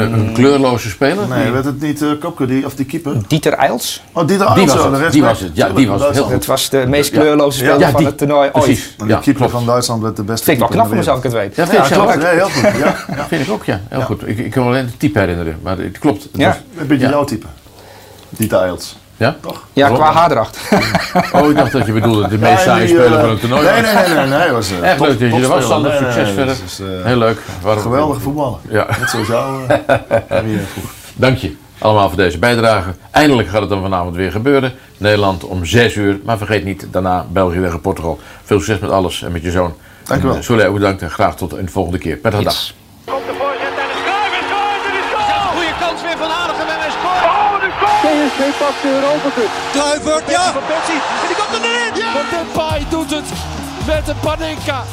Een, een kleurloze speler? Nee, werd het niet uh, Kopke, die, of die keeper? Dieter Eils. Oh, Dieter Die Eils, was ja, de het, rest die was het. Ja, die was het. Heel. Het was de meest kleurloze speler Ja, van die. het toernooi ooit. Precies. Maar die Ja, keeper klopt. van Duitsland werd de beste Vind ik wel knap de mezelf, ik het weet. Ja, vind ik klopt. ook. Ja, heel goed. Ja, ja. vind ik ook, ja. Heel Ja. goed. Ik, ik kan me alleen het type herinneren, maar het klopt. Het Ja. was- Een beetje Ja. jouw type. Dieter Eils. Ja? Toch? Ja, Waarom? qua haardracht. Oh, ik dacht dat je bedoelde de meest saaie speler eh, van het toernooi. Nee, nee, nee, nee, nee. was, eh, Echt top- leuk dat je er was. Sander. Nee, Succes nee, verder. dus, eh, Heel leuk. Waarom- Geweldige voetballer. Ja. Net zoals jou. eh. Dank je allemaal voor deze bijdrage. Eindelijk gaat het dan vanavond weer gebeuren. Nederland om 6 uur. Maar vergeet niet, daarna België tegen Portugal. Veel succes met alles en met je zoon. Dank u wel. Soleil, bedankt en graag tot een volgende keer. Prettige dag. PSV pakt de Europa Cup. Kluivert, ja! Van Persie en die komt er erin! Van Depay doet het met een Panenka.